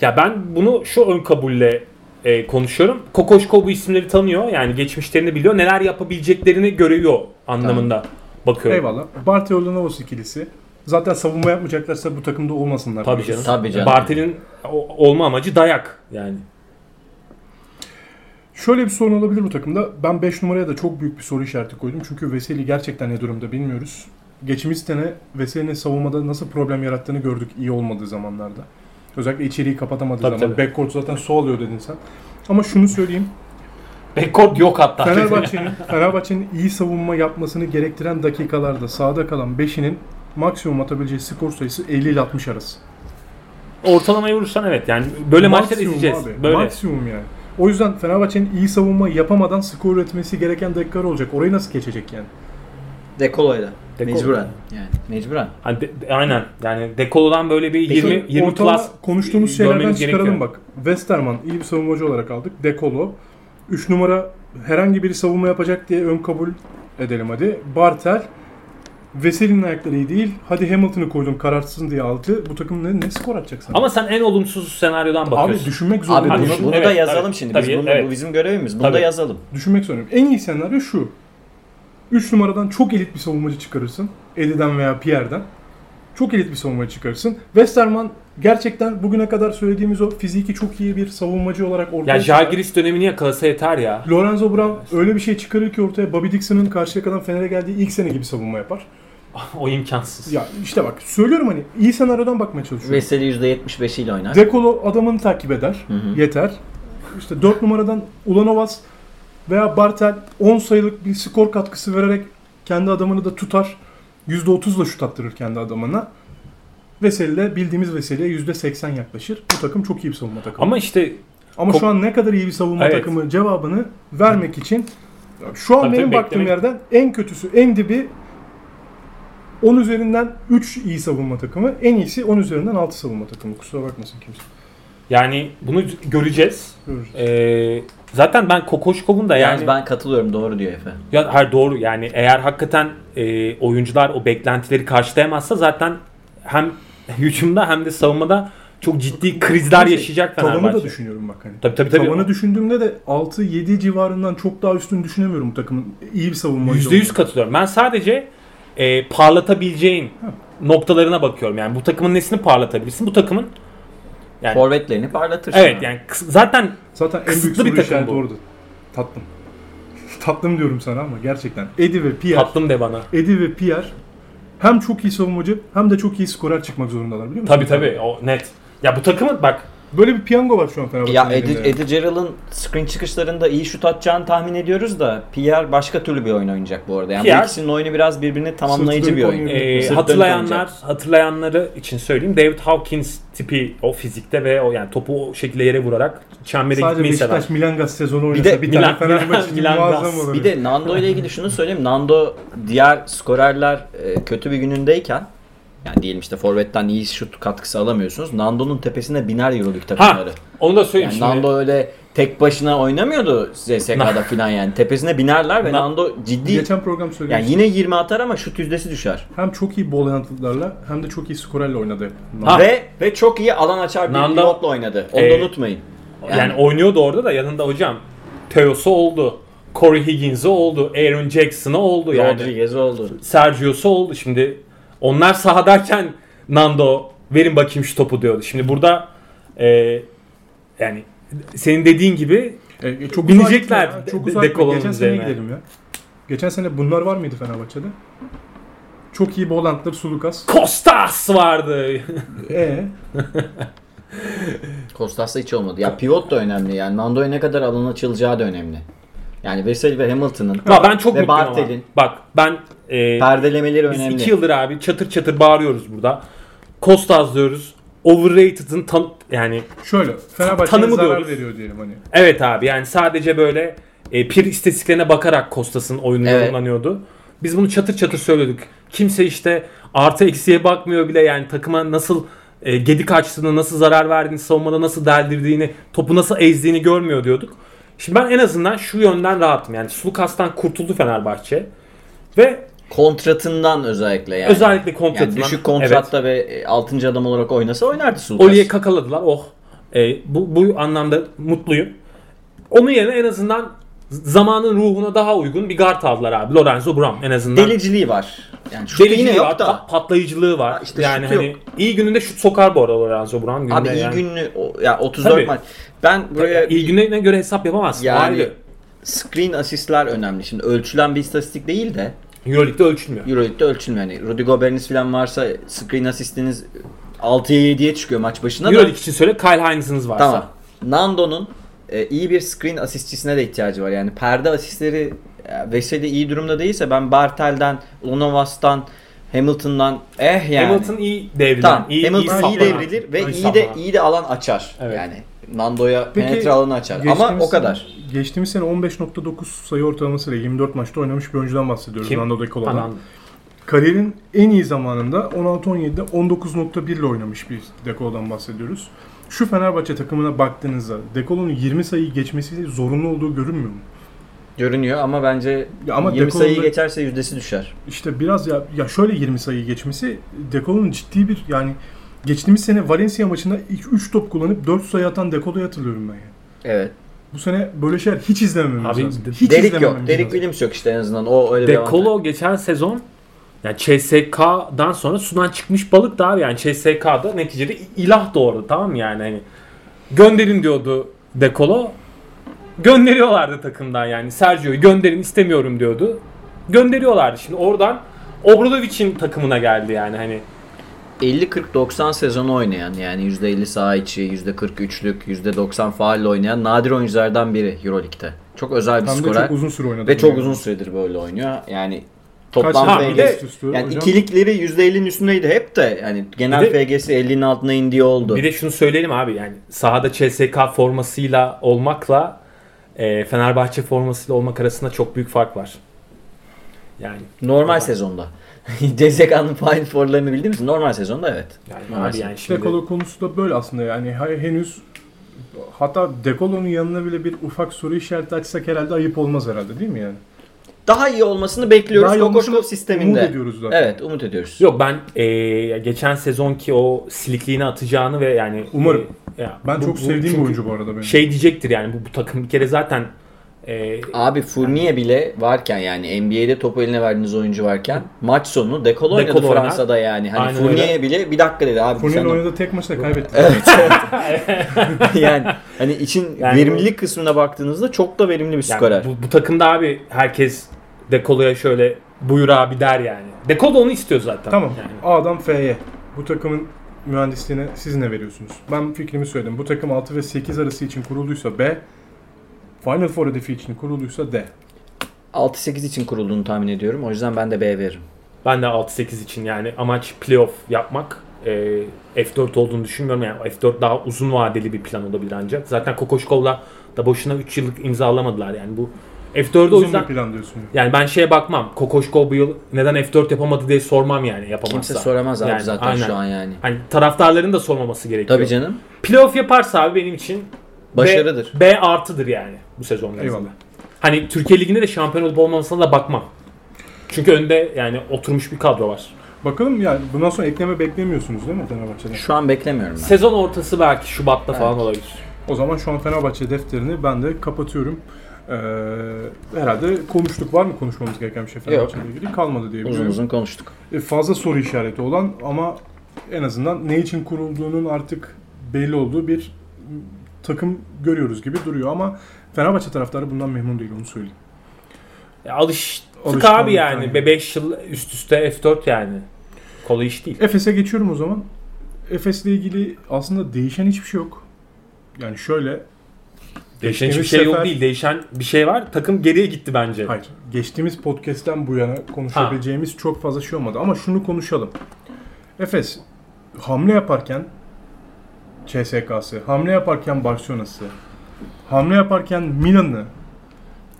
Ya ben bunu şu ön kabulle e, konuşuyorum. Kokoşko bu isimleri tanıyor. Yani geçmişlerini biliyor. Neler yapabileceklerini görüyor anlamında bakıyorum. Eyvallah. Bartolomeos ikilisi. Zaten savunma yapmayacaklarsa bu takımda olmasınlar. Tabii canım. Tabii canım. Bartel'in olma amacı dayak yani. Şöyle bir sorun olabilir bu takımda. Ben 5 numaraya da çok büyük bir soru işareti koydum. Çünkü Veseli gerçekten ne durumda bilmiyoruz. Geçimiz sene Veseli'nin savunmada nasıl problem yarattığını gördük iyi olmadığı zamanlarda. Özellikle içeriği kapatamadığı Tabii, zaman. tabii. Backcourt zaten su alıyor dedin sen. Ama şunu söyleyeyim. Backcourt yok hatta. Fenerbahçe'nin Fenerbahçe'nin iyi savunma yapmasını gerektiren dakikalarda sahada kalan 5'inin maksimum atabileceği skor sayısı 50 ile 60 arası. Ortalamayı vurursan evet. Yani böyle maçlar Maksimum izleyeceğiz. abi, Böyle. Maksimum yani. O yüzden Fenerbahçe'nin iyi savunma yapamadan skor üretmesi gereken dakikalar olacak. Orayı nasıl geçecek yani? Dekolo'yla. Dekolo. Mecburen. Yani mecburen. Hani de- de- aynen. Yani Dekolo'dan böyle bir 20 Peki, 20 ortalama plus konuştuğumuz şeylerden görmeniz çıkaralım gerekiyor. bak. Westerman iyi bir savunmacı olarak aldık. Dekolo. 3 numara herhangi biri savunma yapacak diye ön kabul edelim hadi. Bartel. Veseli'nin ayakları iyi değil. Hadi Hamilton'ı koydum kararsızın diye aldı. Bu takım ne, ne skor atacak sana? Ama sen en olumsuz senaryodan Abi bakıyorsun. düşünmek Abi zorundayım. bunu, düşün- bunu evet, da yazalım tabii, şimdi. tabii, Biz bunu, evet. Bu bizim görevimiz. Bunu da Tabii. yazalım. Düşünmek zorundayım. En iyi senaryo şu. 3 numaradan çok elit bir savunmacı çıkarırsın. Eddie'den veya Pierre'den. Çok elit bir savunmacı çıkarırsın. Westerman gerçekten bugüne kadar söylediğimiz o fiziki çok iyi bir savunmacı olarak ortaya Ya çıkar. Jalgiris dönemini yakalasa yeter ya. Lorenzo Brown öyle bir şey çıkarır ki ortaya Bobby Dixon'ın karşıya kadar Fener'e geldiği ilk sene gibi savunma yapar. o imkansız. Ya işte bak söylüyorum hani iyi senaryodan bakmaya çalışıyorum. Veseli %75 ile oynar. Dekolo adamını takip eder. Hı hı. Yeter. İşte 4 numaradan Ulanovas veya Bartel 10 sayılık bir skor katkısı vererek kendi adamını da tutar. %30'la şut attırır kendi adamına. Veseli de bildiğimiz Veseli'ye %80 yaklaşır. Bu takım çok iyi bir savunma takımı. Ama işte Ama şu an ne kadar iyi bir savunma Evet. takımı cevabını vermek için şu an Tabii benim tabii, baktığım beklemek- yerden en kötüsü, en dibi 10 üzerinden 3 iyi savunma takımı, en iyisi 10 üzerinden 6 savunma takımı. Kusura bakmasın kimse. yani bunu göreceğiz. Görürüz. Ee, zaten ben Kokoşkov'un da Yalnız yani ben katılıyorum doğru diyor Efe. ya hayır doğru yani eğer hakikaten e, oyuncular o beklentileri karşılayamazsa zaten hem hücumda hem de savunmada çok ciddi krizler yaşayacak Tavanı da Fenerbahçe. düşünüyorum bak hani. Tabii tabii tabii. Tavanı düşündüğümde de 6-7 civarından çok daha üstünü düşünemiyorum bu takımın. iyi bir savunma. %100 katılıyorum. Ben sadece e, parlatabileceğin noktalarına bakıyorum. Yani bu takımın nesini parlatabilirsin? Bu takımın yani Forvetlerini parlatır. evet yani zaten Zaten en büyük bir takım bu. orada. Tatlım. Tatlım diyorum sana ama gerçekten. Eddie ve Pierre. tatlım de bana. Eddie ve Pierre hem çok iyi savunmacı hem de çok iyi skorer çıkmak zorundalar biliyor musun? Tabii tabii o net. Ya bu takımın bak Böyle bir piyango var şu an Fenerbahçe'nin Ya. Eddie, Eddie Gerald'ın screen çıkışlarında iyi şut atacağını tahmin ediyoruz da Pierre başka türlü bir oyun oynayacak bu arada. Yani Pierre- bu ikisinin oyunu biraz birbirini tamamlayıcı Sırtı bir oyun. oynuyor. e, hatırlayanlar oynayacak. hatırlayanları için söyleyeyim. David Hawkins tipi o fizikte ve o yani topu o şekilde yere vurarak çembere Sadece gitmeyi sever. Beşiktaş Milan Gaz sezonu oynasa de bir, tane Milan- Fenerbahçe için Milan muazzam Gaz. olur. Bir de Nando ile ilgili şunu söyleyeyim. Nando diğer skorerler e, kötü bir günündeyken yani diyelim işte forvetten iyi şut katkısı alamıyorsunuz. Nando'nun tepesine biner Euroleague Ha takımları. onu da söyleyeyim Yani şimdi. Nando öyle tek başına oynamıyordu CSK'da falan yani. Tepesine binerler ve Na- Nando ciddi Geçen program söylemiştim. yani yine 20 atar ama şut yüzdesi düşer. Hem çok iyi bol yanıtlarla hem de çok iyi skorerle oynadı. Ha. Ve ve çok iyi alan açar bir Nando- pivotla oynadı. Onu da Ee, unutmayın. Yani, oynuyordu orada da yanında hocam. Teos'u oldu. Corey Higgins'i oldu. Aaron Jackson'ı oldu yani. Rodriguez oldu. Sergio'su oldu. Şimdi onlar sahadayken Nando verin bakayım şu topu diyordu. Şimdi burada e, yani senin dediğin gibi E, çok Binecekler ya, Çok de- uzak Geçen sene üzerine. gidelim ya. Geçen sene bunlar var mıydı Fenerbahçe'de? Çok iyi Bolandlar, Sulukas. Kostas vardı. E Kostas'ta hiç olmadı. Ya pivot da önemli yani. Nando'ya ne kadar alan açılacağı da önemli. Yani Veseli ve Hamilton'ın ben çok ve. Bartel'in Bak ben e, perdelemeleri biz önemli. iki yıldır abi çatır çatır bağırıyoruz burada. Kostas diyoruz. Overrated'ın tam yani şöyle Fenerbahçe'ye Tanımı zarar diyoruz. veriyor diyelim hani. Evet abi yani sadece böyle e, pir istatistiklerine bakarak Kostas'ın oyunu Evet. yorumlanıyordu. Biz bunu çatır çatır söyledik. Kimse işte artı eksiye bakmıyor bile yani takıma nasıl e, gedik açtığını, nasıl zarar verdiğini, savunmada nasıl deldirdiğini, topu nasıl ezdiğini görmüyor diyorduk. Şimdi ben en azından şu yönden rahatım. Yani Sulukas'tan kurtuldu Fenerbahçe. Ve Kontratından özellikle yani. Özellikle kontratından, Yani düşük kontratta ve 6. adam olarak oynasa oynardı Sulukas. Oli'ye kakaladılar. Oh. E, bu, bu anlamda mutluyum. Onun yerine en azından zamanın ruhuna daha uygun bir guard aldılar abi. Lorenzo Brown en azından. Deliciliği var. Yani şutu yine Deliciliği yok var, da. pa- patlayıcılığı var. Ha, işte yani hani yok. iyi gününde şut sokar bu arada Lorenzo Brown. Günde Abi iyi yani. günlü ya 34 Tabii. maç. Ben buraya iyi gününe göre hesap yapamazsın. yani Ayrı. screen asistler önemli. Şimdi ölçülen bir istatistik değil de Euroleague'de ölçülmüyor. Euroleague'de ölçülmüyor. Yani Rudy Gobert'iniz falan varsa screen asistiniz 6'ya 7'ye çıkıyor maç başına da. Euroleague için söyle Kyle Hines'ınız varsa. Tamam. Nando'nun e, iyi bir screen asistçisine de ihtiyacı var. Yani perde asistleri e, Veseli iyi durumda değilse ben Bartel'den, Lonovas'tan, Hamilton'dan eh yani. Hamilton iyi devrilen, Tamam. iyi, Hamilton iyi, saplanan, devrilir ve iyi iyi de iyi de alan açar. Evet. Yani Nando'ya Peki, penetre alanı açar. Ama o kadar. Geçtiğimiz sene 15.9 sayı ortalamasıyla 24 maçta oynamış bir oyuncudan bahsediyoruz. Kim? Nando De Colo'dan. Falan. Kariyerin en iyi zamanında 16-17'de 19.1 ile oynamış bir De Colo'dan bahsediyoruz. Şu Fenerbahçe takımına baktığınızda De Colo'nun 20 sayıyı geçmesi zorunlu olduğu görünmüyor mu? Görünüyor ama bence Ya ama 20 Deko'nun sayıyı geçerse yüzdesi düşer. İşte biraz ya ya şöyle 20 sayı geçmesi De Colo'nun ciddi bir yani geçtiğimiz sene Valencia maçında ilk 3 top kullanıp 4 sayı atan De Colo'yu hatırlıyorum ben ya. Evet. Bu sene böyle şeyler hiç izlemememiz Abi, lazım. Hiç Derik yok. Derik. Williams yok işte en azından. O öyle bir De avantaj. Colo geçen sezon yani CSK'dan sonra sudan çıkmış balık da abi yani CSK'da neticede ilah doğurdu tamam mı yani hani gönderin diyordu De Colo gönderiyorlardı takımdan yani Sergio'yu gönderin istemiyorum diyordu gönderiyorlardı şimdi oradan Obradovic'in takımına geldi yani hani 50-40-90 sezonu oynayan yani %50 saha içi, %43'lük, %90 faulle oynayan nadir oyunculardan biri Euroleague'de. Çok özel bir Hem skorer çok uzun süre oynadı. ve çok Yani. uzun süredir böyle oynuyor. Yani Kaç toplam de- FG'si üstü yani hocam? ikilikleri %50'nin üstündeydi hep de yani genel de- FG'si 50'nin altına indiği oldu. bir de şunu söyleyelim abi yani sahada CSK formasıyla olmakla e, Fenerbahçe formasıyla olmak arasında çok büyük fark var. Yani Normal Normal. sezonda. CSK'nın Final Four'larını bildiğimiz normal sezonda evet. yani Normal abi yani şimdi Colo konusu da böyle aslında yani hay- henüz hatta De Colo'nun yanına bile bir ufak soru işareti açsak herhalde ayıp olmaz herhalde değil mi yani? Daha iyi olmasını bekliyoruz Daha Kokoşkov sisteminde. Umut ediyoruz zaten. Evet umut ediyoruz. Yok ben e, geçen sezonki o silikliğini atacağını ve yani Umarım. e, ya Ben bu- çok bu- sevdiğim oyuncu bu arada benim. Şey diyecektir yani bu, bu takım bir kere zaten e, Abi Fournier bile varken yani NBA'de topu eline verdiğiniz oyuncu varken maç sonu Dekolo oynadı oynar. Fransa'da yani. Hani Fournier bile bir dakika dedi abi Fournier'in sen oynadığı tek maçta kaybetti. Evet. yani hani için Yani verimlilik kısmına baktığınızda çok da verimli bir yani skorer. bu, bu takımda abi herkes Dekolo'ya şöyle buyur abi der yani. Dekolo onu istiyor zaten. Tamam. Yani. A'dan F'ye. Bu takımın mühendisliğine siz ne veriyorsunuz? Ben fikrimi söyledim. Bu takım 6 ve 8 arası için kurulduysa B, Final Four hedefi için kurulduysa D. 6-8 için kurulduğunu tahmin ediyorum. O yüzden ben de B veririm. Ben de 6-8 için yani amaç playoff yapmak. E, F4 olduğunu düşünmüyorum. Yani F4 daha uzun vadeli bir plan olabilir ancak. Zaten Kokoşkov'la da boşuna 3 yıllık imzalamadılar yani bu F4'ü o Uzun yüzden bir plan diyorsun. yani ben şeye bakmam. Kokoşkov bu yıl neden F4 yapamadı diye sormam yani yapamazsa. Kimse soramaz abi Yani zaten aynen. şu an yani. Hani taraftarların da sormaması gerekiyor. Tabii canım. Playoff yaparsa abi benim için Başarıdır. B, B artıdır yani bu sezon. Eyvallah. Hani Türkiye Ligi'nde de şampiyon olup olmamasına da bakmam. Çünkü önde yani oturmuş bir kadro var. Bakalım yani bundan sonra ekleme beklemiyorsunuz değil mi Fenerbahçe'den? Şu an beklemiyorum ben. Sezon ortası belki Şubat'ta falan olabilir. O zaman şu an Fenerbahçe defterini ben de kapatıyorum. Ee, herhalde konuştuk. Var mı konuşmamız gereken bir şey Fenerbahçe ile ilgili? Kalmadı diye Uzun biliyorum. uzun konuştuk. E, fazla soru işareti olan ama en azından ne için kurulduğunun artık belli olduğu bir takım görüyoruz gibi duruyor ama Fenerbahçe taraftarı bundan memnun değil onu söyleyeyim. Ya alıştık abi yani. yani. 5 yıl üst üste F4 yani. Kolay iş değil. Efes'e geçiyorum o zaman. Efes'le ilgili aslında değişen hiçbir şey yok. Yani şöyle Değişen hiçbir şey yok sefer- değil. Değişen bir şey var. Takım geriye gitti bence. Hayır. Geçtiğimiz podcast'ten bu yana konuşabileceğimiz çok fazla şey olmadı. Ama şunu konuşalım. Efes hamle yaparken CSK'sı, hamle yaparken Barcelona'sı, hamle yaparken Milan'ı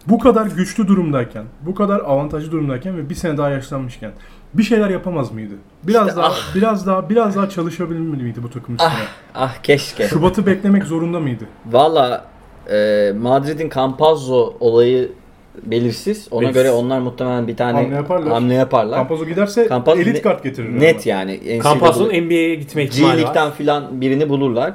bu kadar güçlü durumdayken, bu kadar avantajlı durumdayken ve bir sene daha yaşlanmışken bir şeyler yapamaz mıydı? Biraz İşte daha ah. biraz daha biraz daha çalışabilmeli miydi bu takım üstüne? Ah keşke. Şubat'ı beklemek zorunda mıydı? Valla e, Madrid'in Campazzo olayı belirsiz. Ona Belirsiz. göre onlar muhtemelen bir tane Hamle yaparlar. hamle yaparlar. Campazzo giderse Campazzo elit ne- kart getirir. Net yani. Campazzo'nun NBA'ye gitme ihtimali G var. League'den filan birini bulurlar.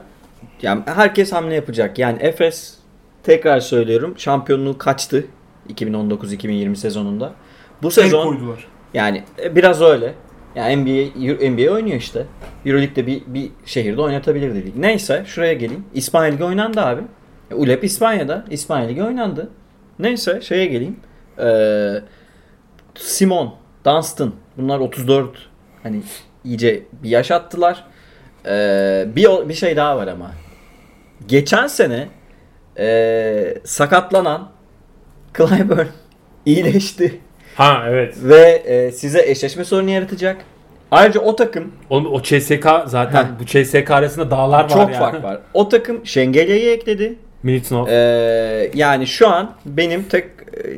Yani herkes hamle yapacak. Yani Efes tekrar söylüyorum şampiyonluğu kaçtı 2019-2020 sezonunda. Bu El sezon koydular. yani e, biraz öyle. Yani NBA Euro- NBA oynuyor işte. EuroLeague'de bir bir şehirde oynatabilir dedik. Neyse şuraya geleyim. İspanya Ligi oynandı abi. E, ULEP İspanya'da. İspanya Ligi oynandı. Neyse şeye geleyim. Ee, Simon, Dunstan bunlar 34 hani iyice bir yaş attılar. Ee, bir bir şey daha var ama. Geçen sene ee, sakatlanan Clyburn iyileşti Ha evet. ve e, size eşleşme sorunu yaratacak. Ayrıca o takım O, o CSK zaten Heh. bu CSK arasında dağlar var çok ya. fark var. O takım Şengelya'yı ekledi. Militinov. Ee, yani şu an benim tek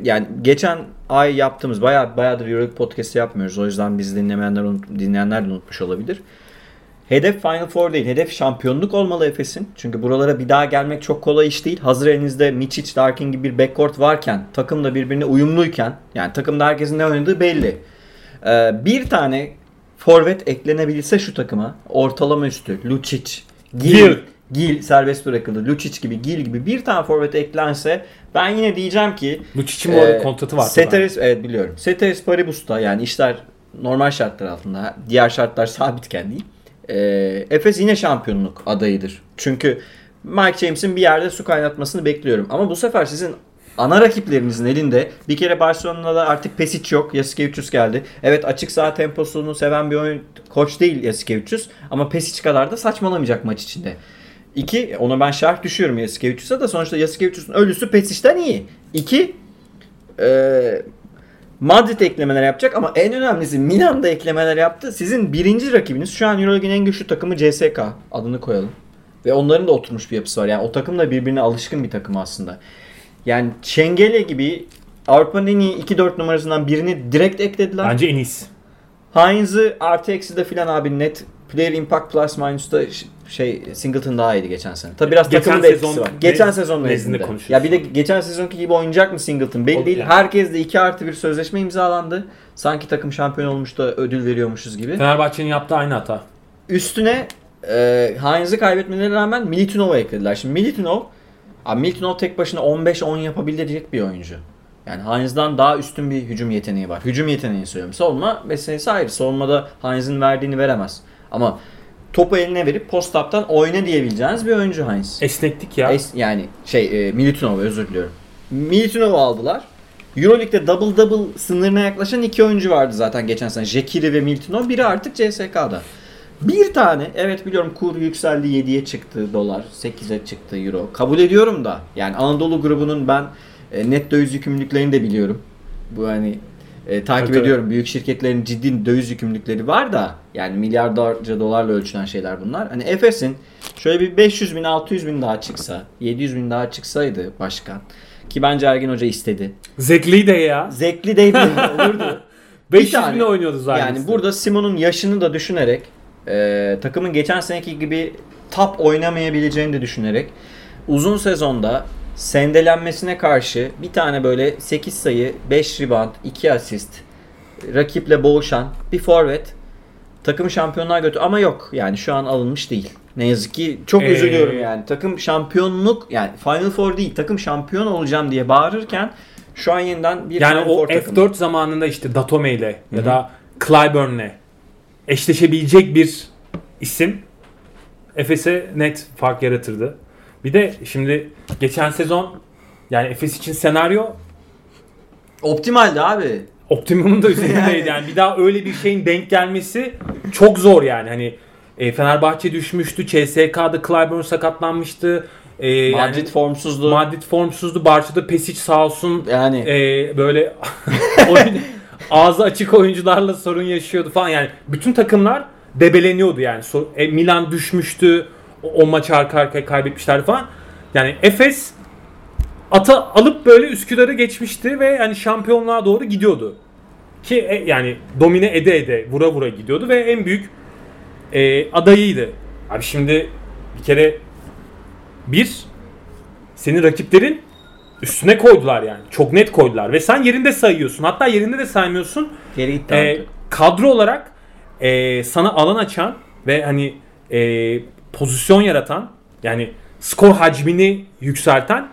yani geçen ay yaptığımız bayağı bayağıdır Euroleague podcast'i yapmıyoruz. O yüzden biz dinlemeyenler dinleyenler de unutmuş olabilir. Hedef Final Four değil. Hedef şampiyonluk olmalı Efes'in. Çünkü buralara bir daha gelmek çok kolay iş değil. Hazır elinizde Mičić, Larkin gibi bir backcourt varken, takım da birbirine uyumluyken, yani takımda herkesin ne oynadığı belli. Ee, bir tane forvet eklenebilse şu takıma, ortalama üstü, Lucic, Gil, Gil. Serbest bırakıldı. Lucic gibi, Gil gibi bir tane forvet eklense ben yine diyeceğim ki Lucic'in ee, kontratı var. Ceteris evet biliyorum. Ceteris Paribus'ta yani işler normal şartlar altında, diğer şartlar sabitken değil. Ee, Efes yine şampiyonluk adayıdır. Çünkü Mike James'in bir yerde su kaynatmasını bekliyorum. Ama bu sefer sizin ana rakiplerinizin elinde bir kere Barcelona'da artık Pesic yok. Yasikevicius geldi. Evet açık saha temposunu seven bir oyun koç değil Yasikevicius ama Pesic kadar da saçmalamayacak maç içinde. İki, ona ben şerh düşüyorum Yasikevicius'a da sonuçta Yasikevicius'un ölüsü Pesic'ten iyi. İki, e, Madrid eklemeler yapacak ama en önemlisi Milan'da eklemeler yaptı. Sizin birinci rakibiniz şu an Euroleague'in en güçlü takımı CSK. Adını koyalım. Ve onların da oturmuş bir yapısı var. Yani o takım da birbirine alışkın bir takım aslında. Yani Çengele gibi Avrupa'nın en iyi 2-4 numarasından birini direkt eklediler. Bence en iyisi. Heinz'ı artı eksi de filan abi net player impact plus minus'ta şey Singleton daha iyiydi geçen sene. Tabi biraz Geçen takımın da etkisi var. Geçen sezon nezdinde konuşuyoruz. Ya bir de geçen sezonki gibi oynayacak mı Singleton belli O- değil. yani. Herkes de 2 artı bir sözleşme imzalandı. Sanki takım şampiyon olmuş da ödül veriyormuşuz gibi. Fenerbahçe'nin yaptığı aynı hata. Üstüne e, Heinz'ı kaybetmelerine rağmen Militinov'u eklediler. Şimdi Militinov, abi Militinov tek başına 15-10 yapabilecek bir oyuncu. Yani Heinz'dan daha üstün bir hücum yeteneği var. Hücum yeteneğini söylüyorum. Savunma meselesi ayrı. Savunmada Heinz'in verdiğini veremez. Ama topu eline verip post-up'tan oyna diyebileceğiniz bir oyuncu Heinz. Esneklik ya. Es- yani şey e, Militinov özür diliyorum. Militinov'u aldılar. Euroleague'de double double sınırına yaklaşan iki oyuncu vardı zaten geçen sene. Jekiri ve Militinov. Biri artık CSK'da. Bir tane evet biliyorum kur yükseldi 7'ye çıktı dolar 8'e çıktı euro. Kabul ediyorum da yani Anadolu grubunun ben e, net döviz yükümlülüklerini de biliyorum. Bu hani e, takip Tabii, ediyorum. Büyük şirketlerin ciddi döviz yükümlülükleri var da yani milyarlarca dolarla ölçülen şeyler bunlar. Hani Efes'in şöyle bir 500 bin 600 bin daha çıksa 700 bin daha çıksaydı başkan ki bence Ergin Hoca istedi. Zekli de ya. Zevkli değil mi? olurdu. 500 tane. bine oynuyordu zaten. Yani burada Simon'un yaşını da düşünerek e, takımın geçen seneki gibi top oynamayabileceğini de düşünerek uzun sezonda sendelenmesine karşı bir tane böyle 8 sayı, 5 rebound, 2 asist rakiple boğuşan bir forvet takımı şampiyonluğa götür ama yok yani şu an alınmış değil. Ne yazık ki çok Ee, üzülüyorum yani. Takım şampiyonluk yani Final Four değil takım şampiyon olacağım diye bağırırken şu an yeniden bir Yani Final o Four F4 takımı. zamanında işte Datome ile ya da Clyburn'le eşleşebilecek bir isim Efes'e net fark yaratırdı. Bir de şimdi geçen sezon yani Efes için senaryo Optimaldi abi. Optimumun da üzerindeydi. Yani bir daha öyle bir şeyin denk gelmesi çok zor yani. Hani e, Fenerbahçe düşmüştü. CSK'da Clyburn sakatlanmıştı. E, yani Madrid formsuzdu. Madrid formsuzdu. Barça'da Pesic sağ olsun yani e, böyle oyun- ağzı açık oyuncularla sorun yaşıyordu falan. Yani bütün takımlar debeleniyordu yani. So- e, Milan düşmüştü. O, o maçı arka arkaya kaybetmişlerdi falan. Yani Efes ata alıp böyle Üsküdar'ı geçmişti ve yani şampiyonluğa doğru gidiyordu. Ki e, yani domine ede ede vura vura gidiyordu ve en büyük e, adayıydı. Abi şimdi bir kere bir senin rakiplerin üstüne koydular yani. Çok net koydular ve sen yerinde sayıyorsun. Hatta yerinde de saymıyorsun. Geri gitti artık. kadro olarak e, sana alan açan ve hani e, pozisyon yaratan yani skor hacmini yükselten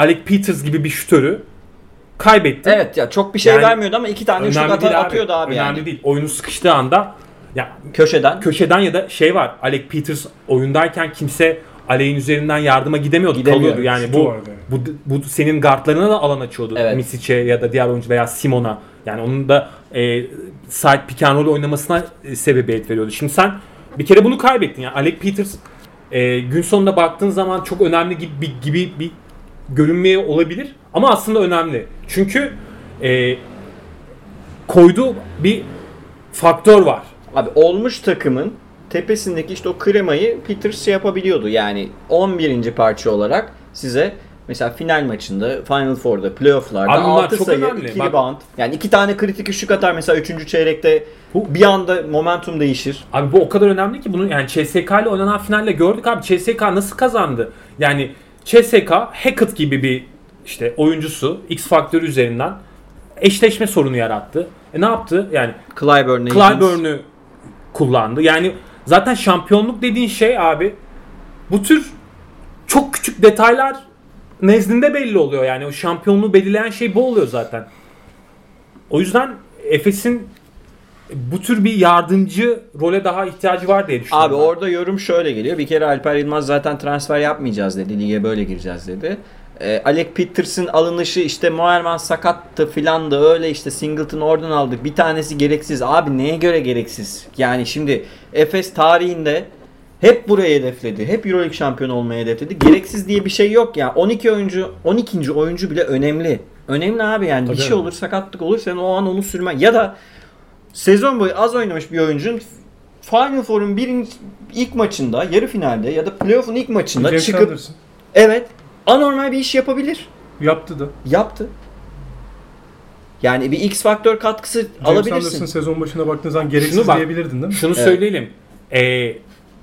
Alec Peters gibi bir şütörü kaybetti. Evet ya çok bir şey Yani- vermiyordu ama iki tane şut Önemli değil abi. atıyordu abi Önemli yani. değil. Oyunu sıkıştığı anda ya Köşeden. köşeden ya da şey var. Alec Peters oyundayken kimse Alec'in üzerinden yardıma gidemiyordu. Gidemiyor. Kalıyordu. Yani bu, vardı. bu bu senin guardlarına da alan açıyordu. Evet. Misic'e ya da diğer oyuncu veya Simon'a. Yani onun da e, side pick and roll oynamasına e, sebebiyet veriyordu. Şimdi sen bir kere bunu kaybettin. Yani Alec Peters e, gün sonunda baktığın zaman çok önemli gibi bir, gibi bir görünmeye olabilir. Ama aslında önemli. Çünkü e, koyduğu bir faktör var. Abi olmuş takımın tepesindeki işte o kremayı Peters şey yapabiliyordu. Yani 11. parça olarak size mesela final maçında, Final Four'da, playoff'larda Abi bunlar 6 çok sayı, önemli. 2 Bak- rebound. Yani iki tane kritik üçlük atar mesela 3. çeyrekte Bu- bir anda momentum değişir. Abi bu o kadar önemli ki bunu yani CSK ile oynanan finalle gördük abi. CSK nasıl kazandı? Yani CSK Hackett gibi bir işte oyuncusu X faktörü üzerinden eşleşme sorunu yarattı. E ne yaptı? Yani Clyburn, Clyburn'u kullandı. Yani zaten şampiyonluk dediğin şey abi bu tür çok küçük detaylar nezdinde belli oluyor. Yani o şampiyonluğu belirleyen şey bu oluyor zaten. O yüzden Efes'in bu tür bir yardımcı role daha ihtiyacı var diye düşünüyorum. Abi ben. orada yorum şöyle geliyor. Bir kere Alper Yılmaz zaten transfer yapmayacağız dedi. Lige böyle gireceğiz dedi. Ee, Alec Peters'ın alınışı işte Moerman sakattı filan da öyle işte Singleton oradan aldık. Bir tanesi gereksiz. Abi neye göre gereksiz? Yani şimdi Efes tarihinde hep burayı hedefledi. Hep Euroleague şampiyonu olmayı hedefledi. Gereksiz diye bir şey yok ya. 12 oyuncu, 12. oyuncu bile önemli. Önemli abi yani. Tabii bir şey olur, sakatlık olur sen o an onu sürmen. Ya da sezon boyu az oynamış bir oyuncun Final Four'un birinci ilk maçında, yarı finalde ya da playoff'un ilk maçında James çıkıp Anderson evet anormal bir iş yapabilir. yaptı da. Yaptı. Yani bir X faktör katkısı James alabilirsin. Anderson sezon başına baktığın zaman gereksiz Şunu bak- diyebilirdin değil mi? Şunu Evet. söyleyelim. Ee,